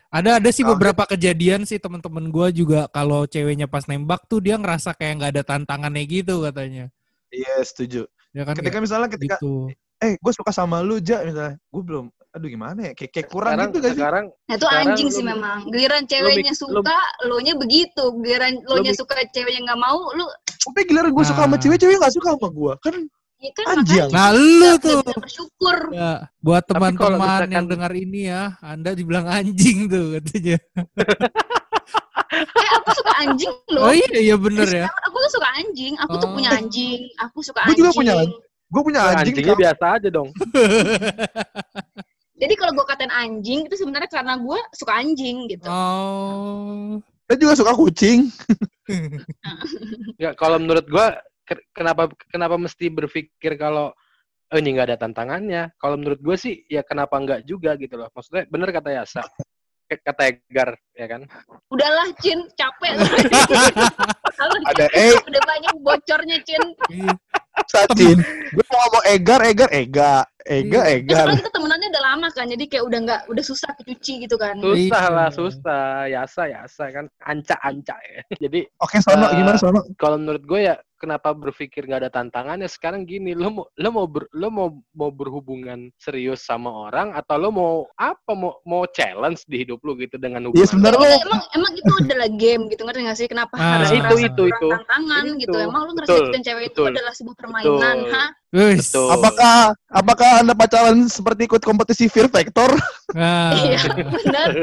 Ada ada sih Kaget. beberapa kejadian sih teman-teman gua juga kalau ceweknya pas nembak tuh dia ngerasa kayak nggak ada tantangannya gitu katanya. Iya setuju. Ya kan Ketika kayak misalnya ketika gitu. eh gue suka sama lu ja misalnya gue belum aduh gimana ya kayak, kayak kurang sekarang, gitu gak sih? sekarang Nah itu Sekarang anjing sih memang. Giliran ceweknya lu- suka, lo nya begitu. Giliran lo nya suka, ceweknya nggak mau, lu Tapi giliran gue suka sama Nah. cewek, cewek gak suka sama gue. Kan ya kan Anjing. Nah lu tuh bersyukur. ya buat teman-teman misalkan- yang dengar ini ya, Anda dibilang anjing tuh katanya. Eh aku suka anjing loh. Oh iya iya bener ya. Aku tuh suka anjing. Aku tuh Oh. punya anjing. Aku suka anjing. juga punya anjing. gue punya ya, anjing. anjingnya biasa aja dong. Jadi kalau gue katain anjing itu sebenarnya karena gue suka anjing gitu. Oh. Dia juga suka kucing. Ya kalau menurut gua ke- kenapa kenapa mesti berpikir kalau oh, ini nggak ada tantangannya? Kalau menurut gua sih ya kenapa nggak juga gitu loh. Maksudnya bener kata Yasa. Kata Egar ya kan. Udahlah Cin, capek. Kalau Ada dikit E. udah banyak bocornya Cin. Satin. gue mau ngomong Egar, Egar, Ega. Ega. Ya, Egar. kan kita temenannya udah lama kan, jadi kayak udah nggak udah susah kecuci gitu kan. Susah Iya. lah, susah. Yasa, Yasa kan anca-anca ya. Jadi Oke, Sono, Eh, gimana Sono? kalau menurut gue ya kenapa berpikir nggak ada tantangannya sekarang gini lo mau lo mau ber- lo mau mau berhubungan serius sama orang atau lo mau apa mau mau challenge di hidup lo gitu dengan hubungan Iya, sebenarnya lo? lo- Ya, emang emang itu adalah game gitu ngerti gak sih kenapa Ah, harus itu, itu, itu. tantangan Itu. gitu emang lu ngerasa ikutin cewek itu betul. adalah sebuah permainan Betul. ha. Betul. Apakah apakah Anda pacaran seperti ikut kompetisi Fear Factor? Nah. iya benar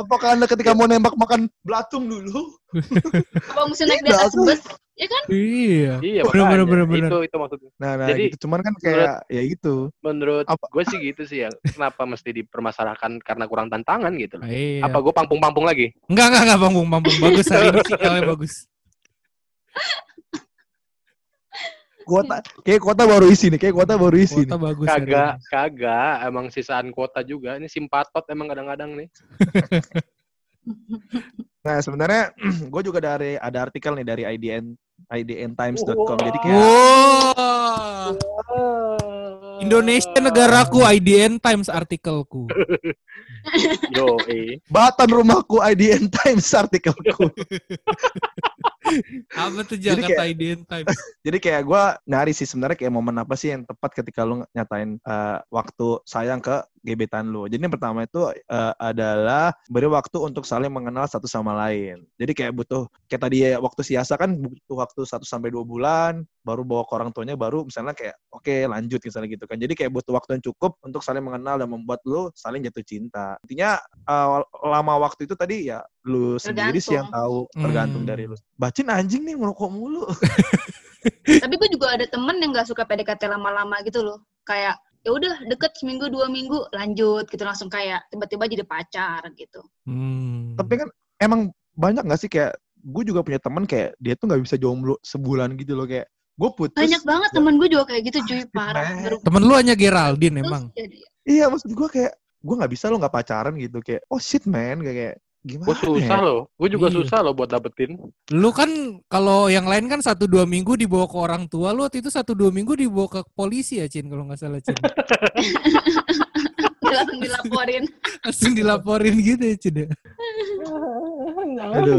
Apakah Anda ketika mau nembak makan belatung dulu? apa mesti naik di atas bus ya kan Iya. iya bener, bener, bener. itu itu maksudnya Nah, nah Jadi, gitu. Cuman kan kayak ya gitu. menurut Apa? gue sih gitu sih ya kenapa mesti dipermasalahkan karena kurang tantangan gitu loh Iya. apa gue pampung-pampung lagi Enggak, enggak, enggak, Bang Bung. Bagus hari ini sinyalnya bagus. Kuota kayak kuota baru isi nih, kayak kuota baru isi Kuota nih. bagus kagak ini. kagak emang sisaan kuota juga ini simpatot emang kadang-kadang nih Nah, sebenarnya gue juga dari ada artikel nih dari IDN idntimes.com. Jadi kayak Wow. Indonesia negaraku IDN Times artikelku. yo eh Batan rumahku IDN Times artikelku. Apa tuh Jadi Jakarta IDN Times? Jadi kayak gue nyari sih sebenarnya kayak momen apa sih yang tepat ketika lu nyatain eh, waktu sayang ke gebetan lu. Jadi yang pertama itu eh, adalah beri waktu untuk saling mengenal satu sama lain. Jadi kayak butuh kayak tadi ya waktu siasa kan butuh waktu 1 sampai dua bulan baru bawa ke orang tuanya baru misalnya kayak oke lanjut misalnya gitu kan. Jadi kayak butuh waktu yang cukup untuk saling mengenal dan membuat lu saling jatuh cinta. Intinya eh, lama waktu itu tadi ya lu sendiri sih yang tahu tergantung Hmm. dari lu. Bacin anjing nih ngerokok mulu. tapi gue juga ada temen yang nggak suka PDKT lama-lama gitu loh kayak ya udah deket seminggu dua minggu lanjut gitu. Langsung kayak tiba-tiba jadi pacar gitu. Hmm. tapi kan emang banyak gak sih kayak gue juga punya teman kayak dia tuh nggak bisa jomblo sebulan gitu loh. Kayak gue putus. Banyak banget temen gue juga kayak gitu cuy. Parah Temen lu hanya Geraldine putus, emang. jadi iya maksud gue kayak gue nggak bisa lo nggak pacaran gitu. Kayak oh shit man kayak gimana gue susah ya? loh gue juga Iya. susah loh buat dapetin Lu kan kalau yang lain kan satu dua minggu dibawa ke orang tua, lu waktu itu satu dua minggu dibawa ke polisi ya Cin kalau nggak salah Cin. langsung dilaporin Langsung dilaporin gitu ya Cin. ya? aduh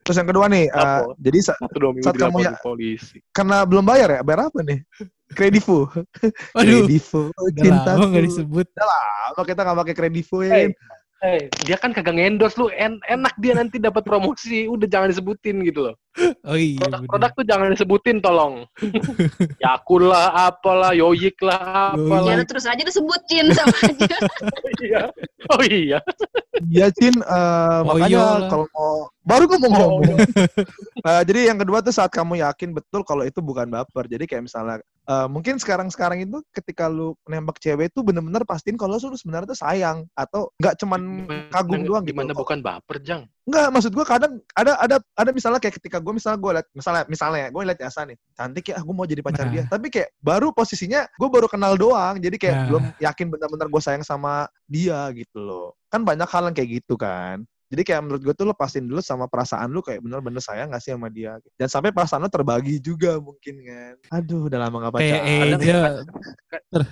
terus yang kedua nih eh, Apa? jadi sa- satu dua minggu Saat kamu ya- polisi karena belum bayar ya bayar apa nih kredivo Waduh, kredivo udah cinta lama disebut. lama kita nggak pakai kredivo Hey. Ya Eh, dia kan kagak ngendorse lu, en enak dia nanti dapat promosi, udah jangan disebutin gitu loh. Oh iya. Produk-produk tuh jangan disebutin tolong. Yakul lah, apalah, Yoyik lah, Yoyik. Ya apalah. lu terus aja disebutin sama aja. iya. Oh iya. Iya, Cin. eh, Oh, makanya kalau mau baru gue mau Oh, ngomong. Eh, jadi yang kedua tuh saat kamu yakin betul kalau itu bukan baper. Jadi kayak misalnya eh, mungkin sekarang-sekarang itu ketika lu nembak cewek itu bener-bener pastiin kalau lu sebenarnya tuh sayang atau nggak cuman kagum doang gitu. Gimana bukan baper, Jang? Enggak, maksud gua kadang ada ada ada misalnya kayak ketika gue misalnya gue liat misalnya misalnya gue liat Yasa nih cantik ya gue mau jadi pacar Nah. dia tapi kayak baru posisinya gue baru kenal doang jadi kayak Nah. belum yakin benar-benar gue sayang sama dia gitu loh kan banyak hal yang kayak gitu kan jadi kayak menurut gue tuh lo pastiin dulu sama perasaan lu kayak bener-bener sayang gak sih sama dia dan sampai perasaan lu terbagi juga mungkin kan aduh udah lama gak pacaran Eja.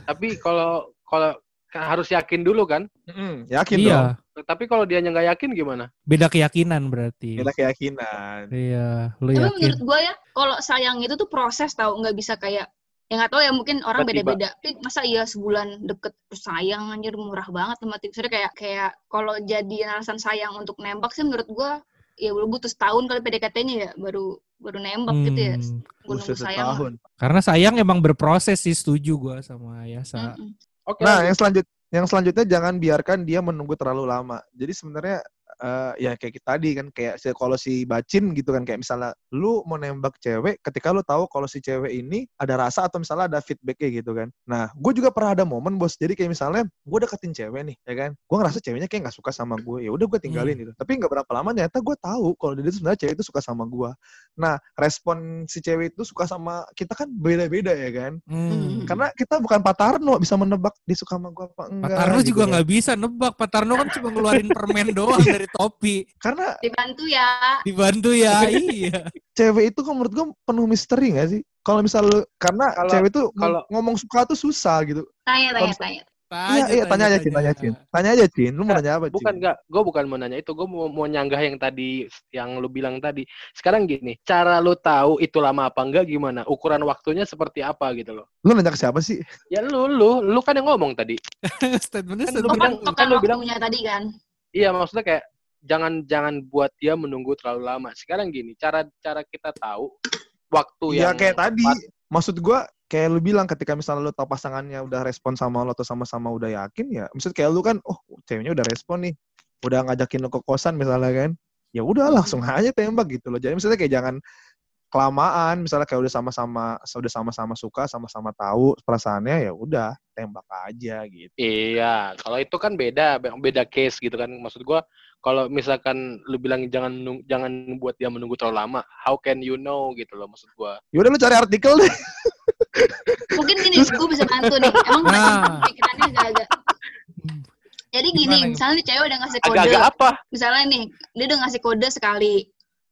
Tapi kalau kalau harus yakin dulu kan? Mm-mm, yakin dong Iya. Tapi kalau dia nggak yakin gimana? Beda keyakinan berarti. kita keyakinan Iya, lu Tapi yakin. menurut gue ya, kalau sayang itu tuh proses tau, nggak bisa kayak ya nggak tahu ya mungkin orang beda-beda. Tapi masa iya sebulan deket terus sayang anjir murah banget sama tips. Kayak kayak kalau jadi alasan sayang untuk nembak sih menurut gue ya lu butuh setahun kali PDKT-nya ya baru baru nembak gitu ya. Hmm, Gue sayang. setahun. Karena sayang emang berproses sih, setuju gua sama Yasa. Mm-mm. Oke. Nah, lanjut. yang selanjut yang selanjutnya jangan biarkan dia menunggu terlalu lama. Jadi sebenarnya eh, ya kayak kita tadi kan kayak kalau si bacin gitu kan kayak misalnya lu mau nembak cewek ketika lu tahu kalau si cewek ini ada rasa atau misalnya ada feedbacknya gitu kan. Nah, gue juga pernah ada momen bos. Jadi kayak misalnya gue deketin cewek nih, ya kan. Gue ngerasa ceweknya kayak nggak suka sama gue. Ya udah gue tinggalin Hmm. gitu. Tapi nggak berapa lama ternyata gue tahu kalau dia itu sebenarnya cewek itu suka sama gue. Nah, respon si cewek itu suka sama kita kan beda-beda ya kan. Hmm. Karena kita bukan Pak Tarno bisa menebak dia suka sama gua apa Pak enggak. Tarno gitu juga kan. nggak bisa nebak. Pak Tarno kan cuma ngeluarin permen doang dari topi. Karena Dibantu ya. Dibantu ya, iya. cewek itu kan menurut gua penuh misteri gak sih? Kalau misal lu, karena Kalau- cewek itu kalau- ngomong suka tuh susah gitu. Tanya tanya misal- tanya. Iya, iya, tanya aja, Cin, tanya, Cin. Tanya aja, Cin. Lu mau nanya apa, Cin? Bukan enggak, gue bukan mau nanya itu, gue mau, mau nyanggah yang tadi yang lu bilang tadi. Sekarang gini, cara lu tahu itu lama apa enggak gimana? Ukuran waktunya seperti apa gitu loh. Lu nanya ke siapa sih? Ya lu lu lu kan yang ngomong tadi. Statementnya Kan lu Oh, statement. bilang- kan, kan kan lu bilang- tadi kan. Iya, maksudnya kayak jangan jangan buat dia menunggu terlalu lama. Sekarang gini, cara cara kita tahu waktu Iya, yang kayak tadi. Maksud gua kayak lu bilang ketika misalnya lu tahu pasangannya udah respon sama lu atau sama-sama udah yakin ya. Maksud kayak lu kan, oh ceweknya udah respon nih. Udah ngajakin lu ke kosan misalnya kan. Ya udah langsung aja tembak gitu loh. Jadi misalnya kayak jangan kelamaan misalnya kayak udah sama-sama udah sama-sama suka sama-sama tahu perasaannya ya udah tembak aja gitu Iya, kalau itu kan beda, be- beda case gitu kan. Maksud gua kalau misalkan lu bilang jangan jangan buat dia menunggu terlalu lama, how can you know gitu loh maksud gua. ya udah lu cari artikel deh Mungkin gini, gue bisa bantu nih. Emang Nah. pikirannya agak-agak. Jadi gini, Gimana, misalnya nih cewek udah ngasih kode. Agak-agak apa? Misalnya nih, dia udah ngasih kode sekali.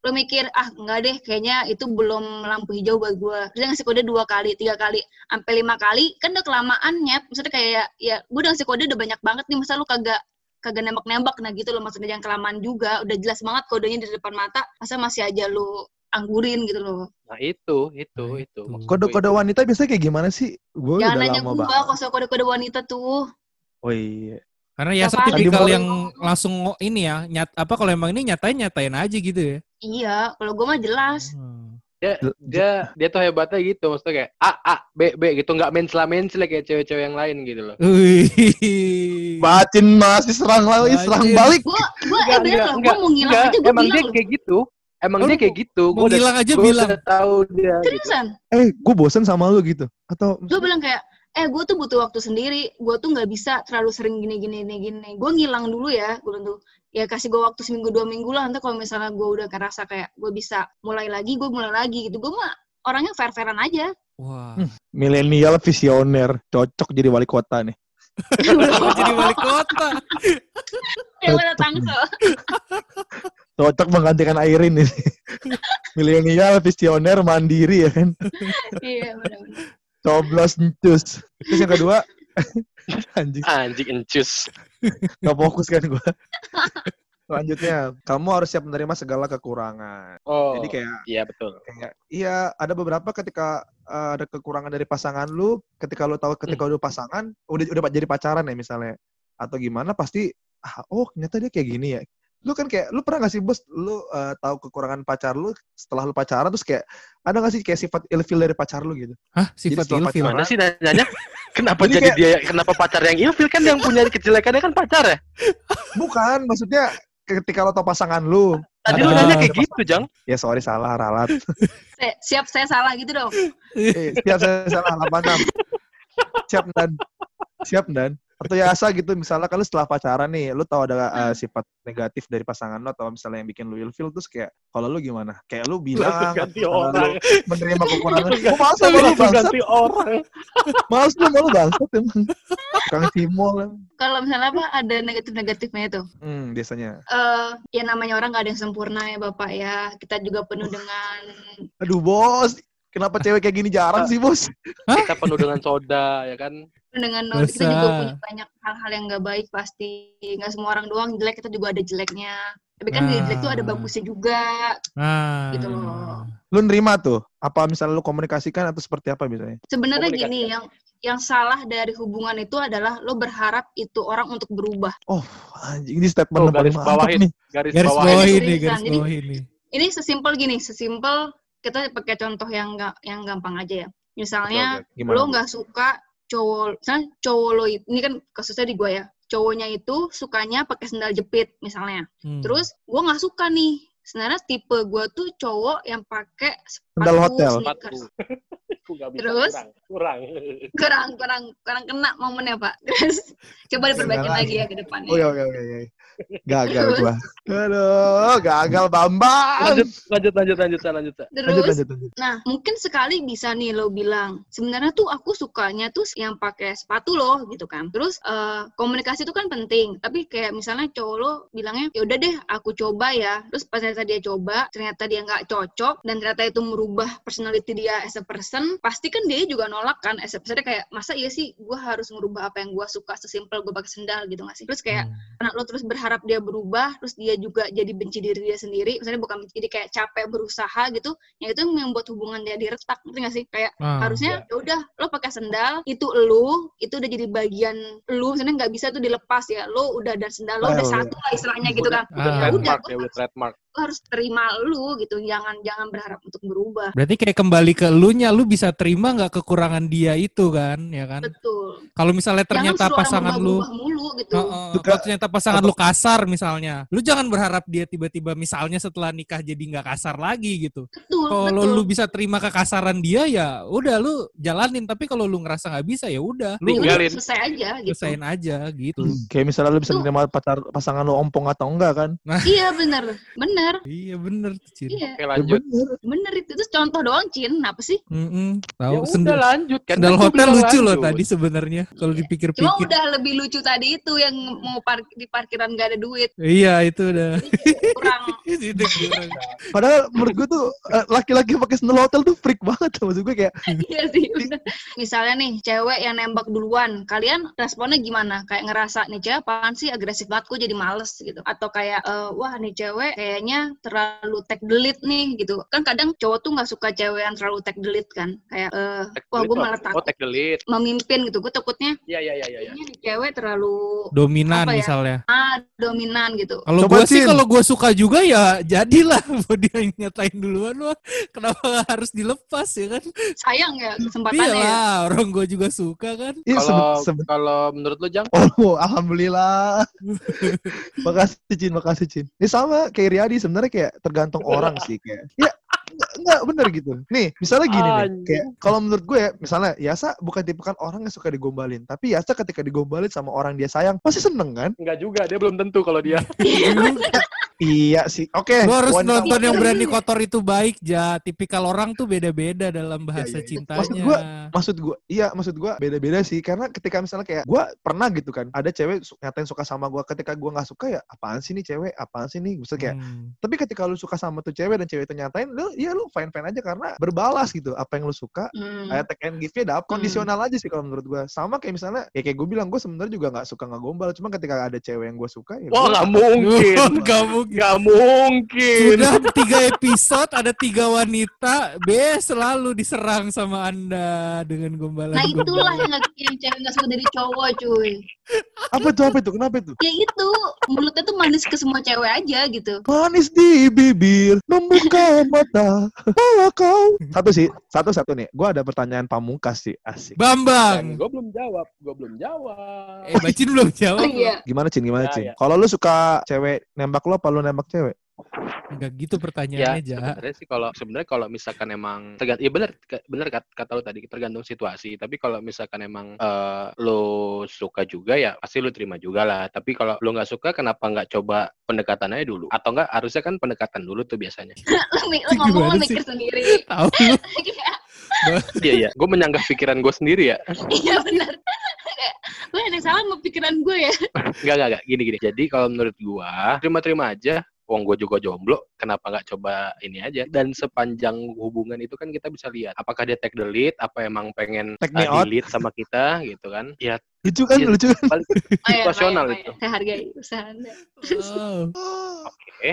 Lo mikir, ah enggak deh, kayaknya itu belum lampu hijau buat gue. Terus dia ngasih kode dua kali, tiga kali, sampai lima kali, kan udah kelamaan nyet. Maksudnya kayak, ya gue udah ngasih kode udah banyak banget nih, masa lu kagak kagak nembak-nembak, nah gitu loh. Maksudnya jangan kelamaan juga, udah jelas banget kodenya di depan mata, masa masih aja lu anggurin gitu loh. Nah, itu, itu, Nah, itu. kode-kode wanita biasanya kayak gimana sih gue jangan udah nanya lama gue banget kalau kode-kode wanita tuh. oh iya Karena Apaan? tipikal yang langsung ini ya, nyat apa kalau emang ini nyatain nyatain aja gitu ya. Iya, kalau gue mah jelas. Hmm. Dia dia dia tuh hebatnya gitu, maksudnya kayak A A B B gitu, nggak mensela mensela kayak cewek-cewek yang lain gitu loh. Bacin masih serang lagi serang balik Gue gue Enggak, eh bener loh, gue enggak, mau ngilang Enggak, aja gue emang bilang dia loh. kayak gitu. Emang Oh, dia kayak gitu. Mau Gue udah, bilang aja gua bilang. udah tahu dia gitu. Seriusan, eh gue bosen sama lu gitu atau gue bilang kayak, eh gue tuh butuh waktu sendiri, gue tuh nggak bisa terlalu sering gini gini gini gini. Gue ngilang dulu ya, gue tuh, ya kasih gue waktu seminggu dua minggu lah. Nanti kalau misalnya gue udah ngerasa kayak gue bisa mulai lagi, gue mulai lagi gitu. Gue mah orangnya fair fairan aja. Wah. Hmm. milenial visioner cocok jadi wali kota nih jadi wali kota? Kayak udah tangsel. cocok menggantikan Airin ini milenial visioner mandiri ya kan Iya benar-benar. Coblos ncus terus yang kedua anjing Anjing encus. gak fokus kan gue selanjutnya kamu harus siap menerima segala kekurangan Oh. jadi kayak Iya betul. kayak iya ada beberapa ketika uh, ada kekurangan dari pasangan lu ketika lu tahu ketika Hmm. udah pasangan udah udah jadi pacaran ya misalnya atau gimana pasti ah, oh ternyata dia kayak gini ya lu kan kayak lu pernah gak sih bos lu eh, tahu kekurangan pacar lu setelah lu pacaran terus kayak ada gak sih kayak sifat ilfil dari pacar lu gitu Hah, Jadi sifat setelah ilfil. Mana sih nanyanya? Kenapa Ini jadi kayak- dia kenapa pacar yang ilfil kan yang punya kejelekannya kan pacar ya? bukan maksudnya ketika lo tau pasangan lu Tadi lu nanya kayak gitu, Jang. ya sorry salah ralat Eh, siap saya salah gitu dong. eh, siap saya salah 86 siap dan siap dan atau ya asa gitu misalnya kalau setelah pacaran nih lu tahu ada uh, sifat negatif dari pasangan lo atau misalnya yang bikin lu ilfil terus kayak kalau lu gimana kayak lu bilang ganti orang. lu menerima kekurangan Lu oh, masa Lu ganti orang. males lu malu bangsat emang tukang cimol. Kalau misalnya apa ada negatif-negatifnya itu. hmm biasanya eh ya namanya orang nggak ada yang sempurna ya Bapak ya. Kita juga penuh dengan aduh bos kenapa cewek kayak gini jarang sih bos Kita penuh dengan soda, ya kan? Dengan no- kita juga punya banyak hal-hal yang nggak baik pasti nggak semua orang doang jelek kita juga ada jeleknya tapi kan di jelek itu ada Nah. bagusnya juga Nah. Gitu loh. lu nerima tuh apa misalnya lu komunikasikan atau seperti apa biasanya sebenarnya gini yang yang salah dari hubungan itu adalah lo berharap itu orang untuk berubah oh anjing ini statement Tuh, yang paling garis mantap bawahin. nih Garis, Garis bawah. bawah Ini ini, garis bawah ini. ini sesimpel gini sesimpel kita pakai contoh yang nggak yang gampang aja ya misalnya. Gimana? lo nggak suka cowok misalnya cowok lo ini kan kasusnya di gue ya. Cowoknya itu sukanya pakai sendal jepit misalnya. Hmm. terus gue nggak suka nih sebenarnya tipe gue tuh cowok yang pakai sepatu hotel. sneakers bisa Terus? kurang. Kurang. kurang kurang kurang kena momennya pak terus coba diperbaiki lagi ya ke depannya Oke oke oke. oke. Gagal gua. Aduh, gagal Bambang. Lanjut, lanjut, lanjut, lanjut, lanjut. terus lanjut lanjut. lanjut. Nah, mungkin sekali bisa nih lo bilang, sebenarnya tuh aku sukanya tuh yang pakai sepatu loh gitu kan. Terus eh, komunikasi itu kan penting, tapi kayak misalnya cowok lo bilangnya, ya udah deh aku coba ya. Terus pas ternyata dia coba, ternyata dia nggak cocok dan ternyata itu merubah personality dia as a person, pasti kan dia juga nolak kan as a person kayak masa iya sih gue harus merubah apa yang gue suka sesimpel gue pakai sendal gitu nggak sih? Terus kayak Hmm. karena lo terus berharap dia berubah, terus dia juga jadi benci diri dia sendiri, misalnya bukan jadi kayak capek berusaha gitu, ya itu yang membuat hubungan dia diretak, ngerti gak sih? Kayak Ah, harusnya ya udah lo pakai sendal, itu lu, itu udah jadi bagian lu, misalnya nggak bisa tuh dilepas ya, lo udah dan sendal lo udah Well, satu lah istilahnya gitu kan. Udah. Ya udah, trademark lo ya, udah trademark. Lo harus terima lu gitu, jangan jangan berharap untuk berubah. Berarti kayak kembali ke elunya, lu bisa terima nggak kekurangan dia itu kan, ya kan? Betul. Kalau misalnya ternyata pasangan lu berubah gitu. Heeh, Suka- kalau ternyata pasangan lu kasar misalnya, lu jangan berharap dia tiba-tiba misalnya setelah nikah jadi nggak kasar lagi gitu. Betul, Kalau betul. lu bisa terima kekasaran dia ya udah lu jalanin. Tapi kalau lu ngerasa nggak bisa ya udah, lu Udah, tinggalin. selesai aja gitu. selesain aja gitu. Kayak misalnya lu bisa Tuh. menerima pacar pasangan lu ompong atau enggak kan? iya bener, bener, Iya bener tuh, Cin. iya Oke, Ya lanjut. bener. bener itu. Itu contoh doang, Cin. Apa sih? Mm-mm, Ya tahu udah sendal, lanjut kan. sendal hotel lucu loh lanjut. tadi sebenarnya kalau Cuma dipikir-pikir. udah lebih lucu tadi itu yang mau par di parkiran gak ada duit. Iya itu udah. Kurang. Itu kurang. Padahal menurut gue tuh eh, laki-laki pakai sandal hotel tuh freak banget maksud gue kayak Iya sih, bener. Misalnya nih, cewek yang nembak duluan, kalian responnya gimana? Kayak ngerasa, nih cewek apaan sih agresif banget, kok jadi males gitu. Atau kayak, eh, wah nih cewek kayaknya terlalu tag delete nih gitu. Kan kadang cowok tuh nggak suka cewek yang terlalu tag delete kan. Kayak, eh, Tag wah gue malah apa? Oh, takut tag delete. memimpin gitu. Gue takutnya, Iya, iya, iya, iya. kayaknya nih cewek terlalu Dominan ya? misalnya. ah, dominan gitu. Kalau gue sih kalau gue suka juga ya jadilah mau dia yang nyatain duluan wah kenapa harus dilepas ya kan Sayang ya kesempatannya ya. orang gue juga suka kan Iya Kalau kalau menurut lu Jang, Oh, alhamdulillah. makasih Cin, makasih Cin. Ini sama kayak Riyadi sebenarnya kayak tergantung orang sih kayak. Ya enggak, enggak bener gitu. Nih, misalnya gini nih. Kayak kalau menurut gue ya, misalnya Yasa bukan tipe kan orang yang suka digombalin, tapi Yasa ketika digombalin sama orang dia sayang, pasti seneng kan? enggak juga, dia belum tentu kalau dia. Iya sih. Oke. Lu harus wanita- nonton yang berani kotor itu baik ja tipikal orang tuh beda-beda dalam bahasa iya, iya. cintanya Maksud gua, maksud gue iya maksud gue beda-beda sih karena ketika misalnya kayak gue pernah gitu kan ada cewek su- nyatain suka sama gue ketika gue nggak suka ya apaan sih nih cewek apaan sih nih Maksudnya kayak Hmm. tapi ketika lu suka sama tuh cewek dan cewek itu nyatain lu ya lu fine fine aja karena berbalas gitu apa yang lu suka Hmm. kayak take and give-nya dapet kondisional aja sih kalau menurut gue sama kayak misalnya ya kayak gue bilang gue sebenarnya juga nggak suka ngegombal cuma ketika ada cewek yang gue suka ya Wah, gua- nggak mungkin. Gak mungkin mungkin. Gak mungkin. Sudah tiga episode ada tiga wanita, B selalu diserang sama anda dengan gombalan. Nah itulah yang, nggak- yang cewek nggak suka dari cowok cuy. Apa itu? Apa itu? Kenapa itu? Ya itu mulutnya tuh manis ke semua cewek aja gitu. Manis di bibir, membuka mata, bawa kau. Satu sih, satu satu nih. Gue ada pertanyaan pamungkas sih, asik. Bambang. Gue belum jawab, gue belum jawab. Eh, Bacin belum jawab. Oh iya. Gimana Cin? Gimana Ya, Cin? ya. Kalau lu suka cewek nembak lo, apa lu nembak cewek? Enggak gitu ya pertanyaannya, Ja. sebenarnya sih kalau sebenarnya kalau misalkan emang tergantung ya benar benar kata, kata lu tadi tergantung situasi tapi kalau misalkan emang eh, lo suka juga ya pasti lu terima juga lah tapi kalau lo nggak suka kenapa nggak coba pendekatannya dulu atau enggak harusnya kan pendekatan dulu tuh biasanya Lu, lu ngomong lu mikir sendiri. Tahu lu. iya iya gue menyanggah pikiran gue sendiri ya Iya benar. Kayak, Lu ada salah sama pikiran gue ya. Enggak, enggak, enggak. Gini, gini. Jadi kalau menurut gua, terima-terima aja. Wong gue juga jomblo, kenapa nggak coba ini aja? Dan sepanjang hubungan itu kan kita bisa lihat, apakah dia take the lead, apa emang pengen Take me uh, out. delete sama kita gitu kan? Ya, Lucu kan? Iya. Lucu kan? Oh, iya, Situasional itu. Saya hargai usaha Anda. Oh. oke.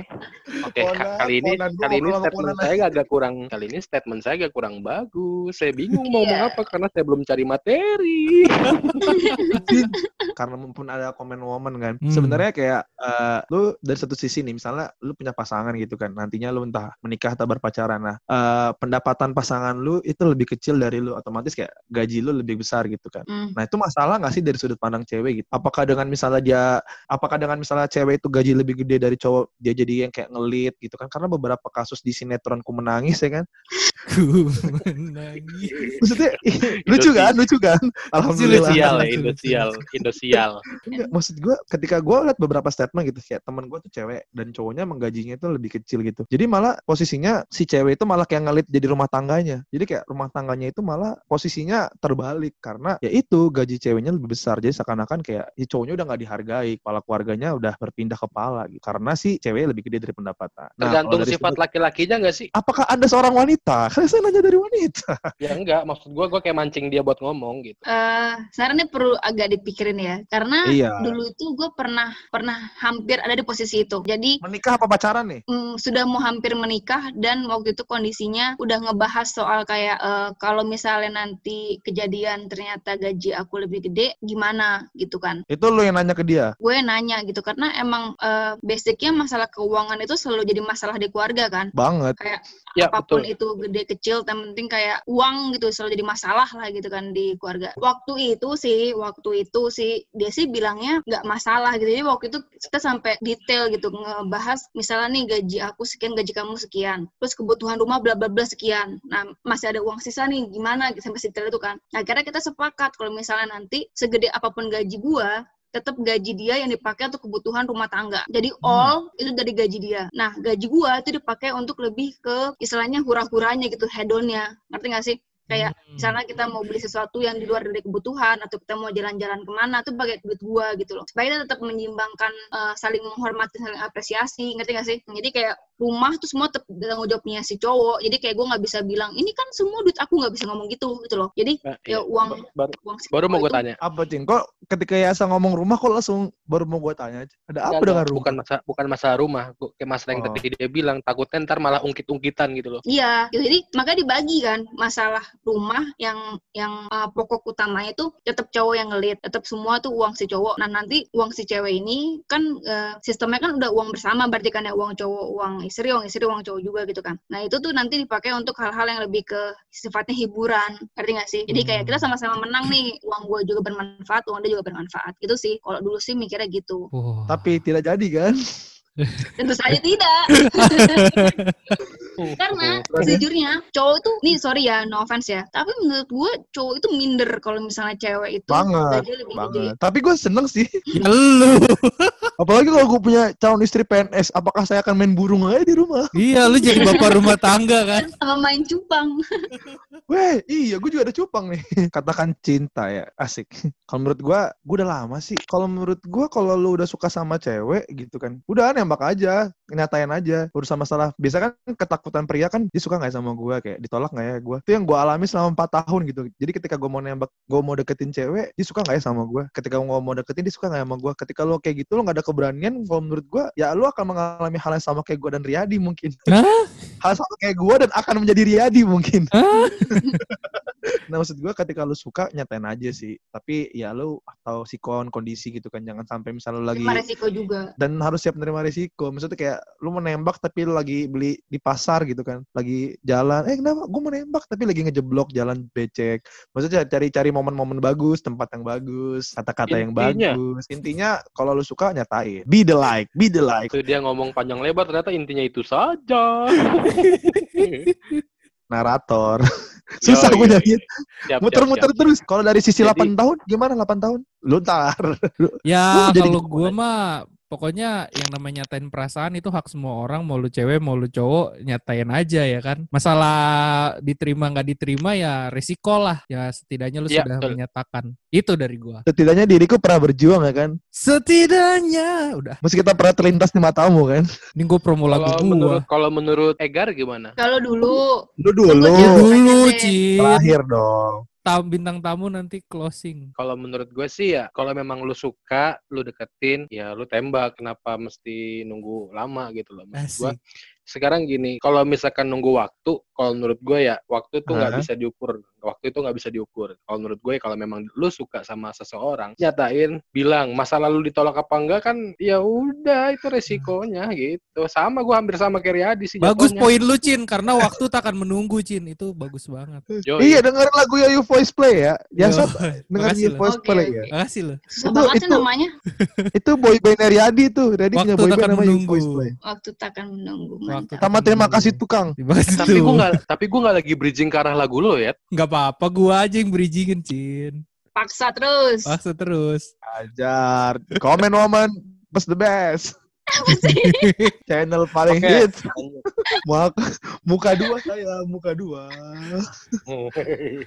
Oke, ka- kali ini keponan gua kali ini statement saya agak kurang kali ini statement saya agak kurang bagus. Saya bingung mau ngomong Iya. apa karena saya belum cari materi. Karena mumpun ada komen woman kan Hmm. sebenarnya kayak eh, lu dari satu sisi nih misalnya lu punya pasangan gitu kan nantinya lu entah menikah atau berpacaran nah eh, pendapatan pasangan lu itu lebih kecil dari lu otomatis kayak gaji lu lebih besar gitu kan Hmm. nah itu masalah nggak sih dari sudut pandang cewek gitu. Apakah dengan misalnya dia apakah dengan misalnya cewek itu gaji lebih gede dari cowok dia jadi yang kayak ngelit gitu kan? Karena beberapa kasus di sinetron ku menangis ya kan? Ku menangis. maksudnya lucu kan? Lucu kan? Alhamdulillah. Indosial ya. Indosial, Indosial. Enggak, maksud gue ketika gue liat beberapa statement gitu kayak temen gue tuh cewek dan cowoknya emang gajinya itu lebih kecil gitu. Jadi malah posisinya si cewek itu malah kayak ngelit jadi rumah tangganya. Jadi kayak rumah tangganya itu malah posisinya terbalik. Karena ya itu gaji ceweknya lebih besar. Jadi seakan-akan kayak si cowoknya udah nggak dihargai kepala keluarganya udah berpindah kepala gitu. Karena si cewek lebih gede dari pendapatan. Nah, Tergantung sifat laki-lakinya nggak sih? apakah anda seorang wanita? Kan saya nanya dari wanita. Ya enggak, maksud gua gua kayak mancing dia buat ngomong gitu. Eh, sekarang ini perlu agak dipikirin ya, karena iya. dulu itu gue pernah pernah hampir ada di posisi itu. Jadi menikah apa pacaran nih? mm, sudah mau hampir menikah dan waktu itu kondisinya udah ngebahas soal kayak eh, kalau misalnya nanti kejadian ternyata gaji aku lebih gede gimana gitu kan. itu lo yang nanya ke dia? Gue nanya gitu karena emang eh, basicnya masalah keuangan itu selalu jadi masalah di keluarga kan. banget. Kayak Ya, apa pun betul. itu gede kecil yang penting kayak uang gitu selalu jadi masalah lah gitu kan di keluarga. Waktu itu sih waktu itu sih dia sih bilangnya nggak masalah gitu. Jadi waktu itu kita sampai detail gitu ngebahas misalnya nih gaji aku sekian gaji kamu sekian. Terus kebutuhan rumah bla bla bla sekian. Nah masih ada uang sisa nih gimana? Sampai detail itu kan. Nah akhirnya kita sepakat kalau misalnya nanti segede apa pun gaji gua tetap gaji dia yang dipakai untuk kebutuhan rumah tangga. Jadi all itu dari gaji dia. Nah, gaji gua itu dipakai untuk lebih ke istilahnya hura-huranya gitu, hedonnya. Ngerti gak sih? Kayak Hmm. misalnya kita mau beli sesuatu yang di luar dari kebutuhan atau kita mau jalan-jalan ke mana tuh pakai duit gua gitu loh. Supaya kita tetap menyimbangkan eh, saling menghormati, saling apresiasi, ngerti gak sih? Jadi kayak rumah tuh semua tetap tanggung jawabnya si cowok. Jadi kayak gua nggak bisa bilang ini kan semua duit aku nggak bisa ngomong gitu gitu loh. Jadi Nah, ya iya. uang baru, uang si baru mau itu tanya. apa cing kok ketika Yasa ngomong rumah kok langsung baru mau gue tanya aja ada apa Enggak, dengan rumah Bukan masalah bukan masalah rumah, Gua- kayak masalah yang Oh. tadi dia bilang takutnya ntar malah ungkit-ungkitan gitu loh. Iya, gitu. jadi makanya dibagi kan masalah rumah yang yang uh, pokok utamanya itu tetap cowok yang ngelit, tetap semua tuh uang si cowok. Nah nanti uang si cewek ini kan uh, sistemnya kan udah uang bersama, berarti kan ya uang cowok, uang istri, uang istri, uang cowok juga gitu kan. Nah itu tuh nanti dipakai untuk hal-hal yang lebih ke sifatnya hiburan, ngerti nggak sih? Jadi kayak kita sama-sama menang nih, uang gue juga bermanfaat, uang dia juga bermanfaat. Itu sih, kalau dulu sih mikirnya gitu. Wah. tapi tidak jadi kan Tentu saja tidak. Karena sejujurnya cowok itu nih sorry ya no offense ya tapi menurut gue cowok itu minder kalau misalnya cewek itu Banget, gajinya lebih gede banget tapi gue seneng sih Ya lu. apalagi kalau gue punya calon istri PNS apakah saya akan main burung aja di rumah Iya, lu jadi bapak rumah tangga kan. sama main cupang Weh, iya gue juga ada cupang nih. Katakan cinta ya, asik. Kalau menurut gue, gue udah lama sih. Kalau menurut gue, kalau lu udah suka sama cewek gitu kan, udah aneh nembak aja, nyatain aja urusan masalah. Biasa kan ketakutan pria kan dia suka nggak ya sama gue kayak ditolak nggak ya gue. Itu yang gue alami selama empat tahun gitu. Jadi ketika gue mau nembak, gue mau deketin cewek, dia suka nggak ya sama gue. Ketika gue mau deketin dia suka nggak ya sama gue. Ketika lo kayak gitu lo nggak ada keberanian, kalau menurut gue ya lo akan mengalami hal yang sama kayak gue dan Riyadi mungkin. Hah? hal sama kayak gue dan akan menjadi Riyadi mungkin. Hah? Nah maksud gue ketika lu suka nyatain aja sih. Tapi ya lu atau sikon kondisi gitu kan. Jangan sampai misalnya lu lagi Terima resiko juga. dan harus siap menerima risiko. Maksudnya kayak lu menembak tapi lu lagi beli di pasar gitu kan. Lagi jalan, eh kenapa gue menembak tapi lagi ngejeblok jalan becek. Maksudnya cari-cari momen-momen bagus, tempat yang bagus, kata-kata yang Intinya. bagus. Intinya kalau lu suka nyatain. Be the like, be the like. Itu dia ngomong panjang lebar ternyata intinya itu saja. Narator. Susah gue. Siap, Muter-muter terus. Kalau dari sisi Jadi- 8 tahun, gimana 8 tahun? Lu ntar. Ya Lu jadi kalau gue mah pokoknya yang namanya nyatain perasaan itu hak semua orang mau lu cewek mau lu cowok nyatain aja ya kan. Masalah diterima nggak diterima ya resiko lah. Ya setidaknya lu Iya, sudah betul. menyatakan. Itu dari gua. Setidaknya diriku pernah berjuang ya kan. Setidaknya udah. Meski kita pernah terlintas di matamu kan. Ini gue promo lagu Kalau gua. menurut kalau menurut Egar gimana? Kalau dulu Lu dulu. Lu Dulu deh. Cin. Terakhir dong. Tam, bintang tamu nanti closing. Kalau menurut gue sih ya, kalau memang lu suka, lu deketin, ya lu tembak. Kenapa mesti nunggu lama gitu loh? Maksud gue, sekarang gini, kalau misalkan nunggu waktu, kalau menurut gue ya, waktu itu nggak Hah? bisa diukur. Waktu itu nggak bisa diukur. Kalau menurut gue, kalau memang lu suka sama seseorang, nyatain, bilang, masa lalu ditolak apa enggak kan, ya udah itu resikonya gitu. Sama gue hampir sama kayak Riyadi sih. Bagus jatuhnya. poin lu Cin karena waktu tak akan menunggu Cin. Itu bagus banget. Yoi. Iya dengerin lagu Yoyu Voice Play ya. Ya Yo, sob, Yoyu loh. Voice Oke, Play ya. Makasih susah Itu- itu- namanya. Itu boy band Riyadi tuh. Riyadi punya Waktu boy takkan band namanya menunggu. Voice Play. Waktu takkan menunggu. Waktu Mantap. Sama terima kasih tukang. Terima kasih tapi gue nggak, tapi gue nggak lagi bridging ke arah lagu lo ya. Nggak apa-apa, gua aja yang bridgingin, Cin. Paksa terus. Paksa terus. Ajar. Comment woman. Best the best. Apa sih? Channel paling Oke. hits. Muka, muka dua saya. Muka dua.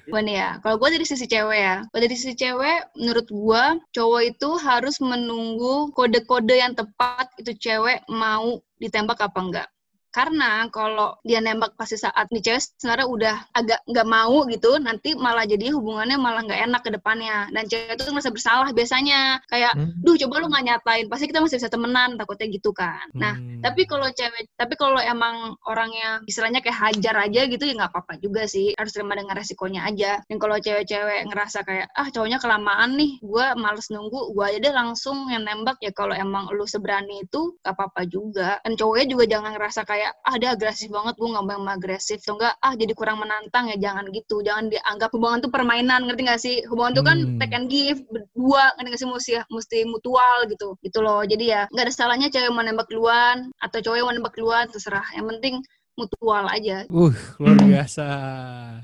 Gue nih ya, kalau gue dari sisi cewek ya, kalau dari sisi cewek, menurut gue cowok itu harus menunggu kode-kode yang tepat itu cewek mau ditembak apa enggak. Karena kalau dia nembak pasti saat nih cewek sebenarnya udah agak nggak mau gitu, nanti malah jadi hubungannya malah nggak enak ke depannya. Dan cewek itu merasa bersalah biasanya. Kayak, Hmm. duh coba lu nggak nyatain, pasti kita masih bisa temenan, takutnya gitu kan. Nah, Hmm. tapi kalau cewek, tapi kalau emang orangnya istilahnya kayak hajar aja gitu ya nggak apa-apa juga sih. Harus terima dengan resikonya aja. Dan kalau cewek-cewek ngerasa kayak ah cowoknya kelamaan nih, gue males nunggu, gue aja deh langsung yang nembak ya kalau emang lu seberani itu gak apa-apa juga. Dan cowoknya juga jangan ngerasa kayak ah dia agresif banget, gue nggak mau agresif. Atau enggak ah jadi kurang menantang ya jangan gitu. Jangan dianggap hubungan tuh permainan, ngerti gak sih? Hubungan tuh kan Hmm. take and give berdua, ngerti gak sih mesti mesti mutual gitu. Gitu loh. Jadi ya nggak ada salahnya cewek mau nembak duluan atau cowok mau nembak duluan terserah. Yang penting mutual aja. Uh, luar Hmm. biasa.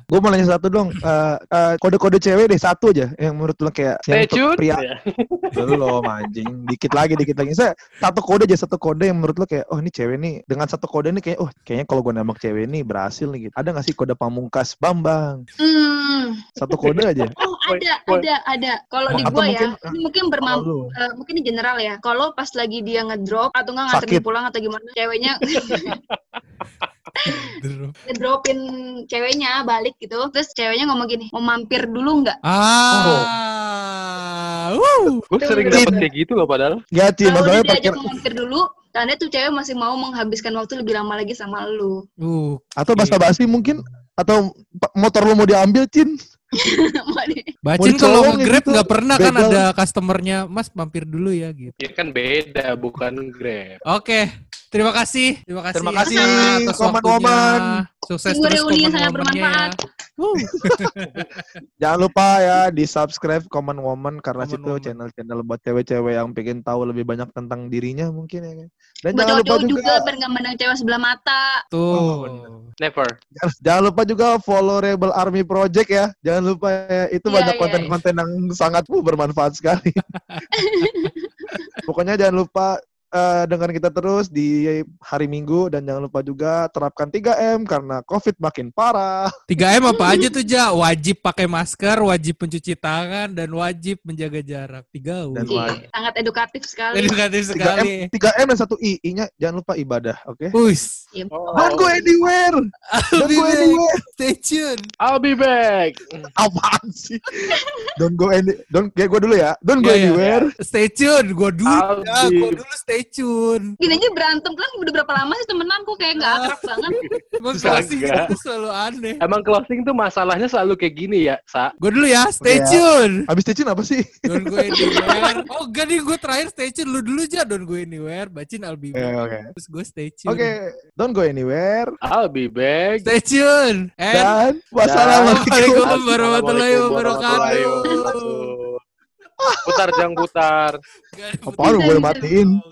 Gue mau nanya satu dong. Eh, eh, kode-kode cewek deh satu aja yang menurut lo kayak Stay yang pria Ya. belum anjing. Dikit lagi, dikit lagi. Saya satu kode aja satu kode yang menurut lo kayak oh ini cewek nih dengan satu kode ini kayak oh kayaknya kalau gue nembak cewek ini berhasil nih gitu. Ada gak sih kode pamungkas Bambang? Hmm. Satu kode aja. Oh ada, ada, ada. Kalau di gua ya, mungkin- ini mungkin Kalau bermam lu. eh, mungkin di general ya. Kalau pas lagi dia ngedrop atau enggak nganterin pulang atau gimana, ceweknya. ngedropin ceweknya balik gitu. Terus ceweknya ngomong gini, mau mampir dulu nggak? Ah. Wuh. Gue sering dapet kayak gitu loh padahal. Gak sih, Kalau masalahnya parkir mau mampir dulu, tanda tuh cewek masih mau menghabiskan waktu lebih lama lagi sama lu. Uh, atau basa-basi mungkin atau motor lu mau diambil Cin Bacin kalau nge-grab gitu, nggak pernah kan ada customernya, Mas mampir dulu ya gitu. Ya kan beda, bukan Grab. Oke, terima kasih. Terima kasih. Terima kasih, atas Komen. Woman. Sukses Tunggu terus reuni yang Komen sangat bermanfaat. ya. Jangan lupa ya di subscribe Common Woman karena Common situ channel-channel buat cewek-cewek yang pengen tahu lebih banyak tentang dirinya mungkin ya kan. Dan Buat jangan lupa juga, juga, biar nggak cewek sebelah mata. Tuh. Never. jangan lupa juga follow Rebel Army Project ya. Jangan lupa ya itu Iya, banyak iya, konten-konten yang sangat uh, bermanfaat sekali. Pokoknya jangan lupa eh, dengerin kita terus di hari Minggu dan jangan lupa juga terapkan 3M karena COVID makin parah. 3M apa aja tuh, Ja? Wajib pakai masker, wajib mencuci tangan, dan wajib menjaga jarak. 3 Dan U. wajib. Iya, sangat edukatif sekali. Edukatif 3M, sekali. 3M dan satu I. I-nya jangan lupa ibadah, oke? Us. Iya. Oh, Don't go anywhere. I'll Don't be go back. anywhere. Stay tune. I'll be back. Apaan sih? Don't go any Don't kayak gue dulu ya. Don't go Iya, iya. anywhere. Stay tune. Gua dulu, ya. Gua dulu stay tune. Gini aja berantem kan udah berapa lama sih temenan kok kayak nggak akrab banget. Emang closing itu selalu aneh. Emang closing tuh masalahnya selalu kayak gini ya, Sa. Gue dulu ya, stay Oke ya. tune. Habis station apa sih? Don't go anywhere. Oh enggak nih, gue terakhir stay tune. Lu dulu aja, don't go anywhere. Bacin I'll be Oke, back. oke. Terus gue stay tune. Oke, don't go anywhere. I'll be back. Stay tune. And Dan wassalamualaikum. Warahmatullahi wabarakatuh. Putar jang putar. Gak Apaan lu boleh matiin?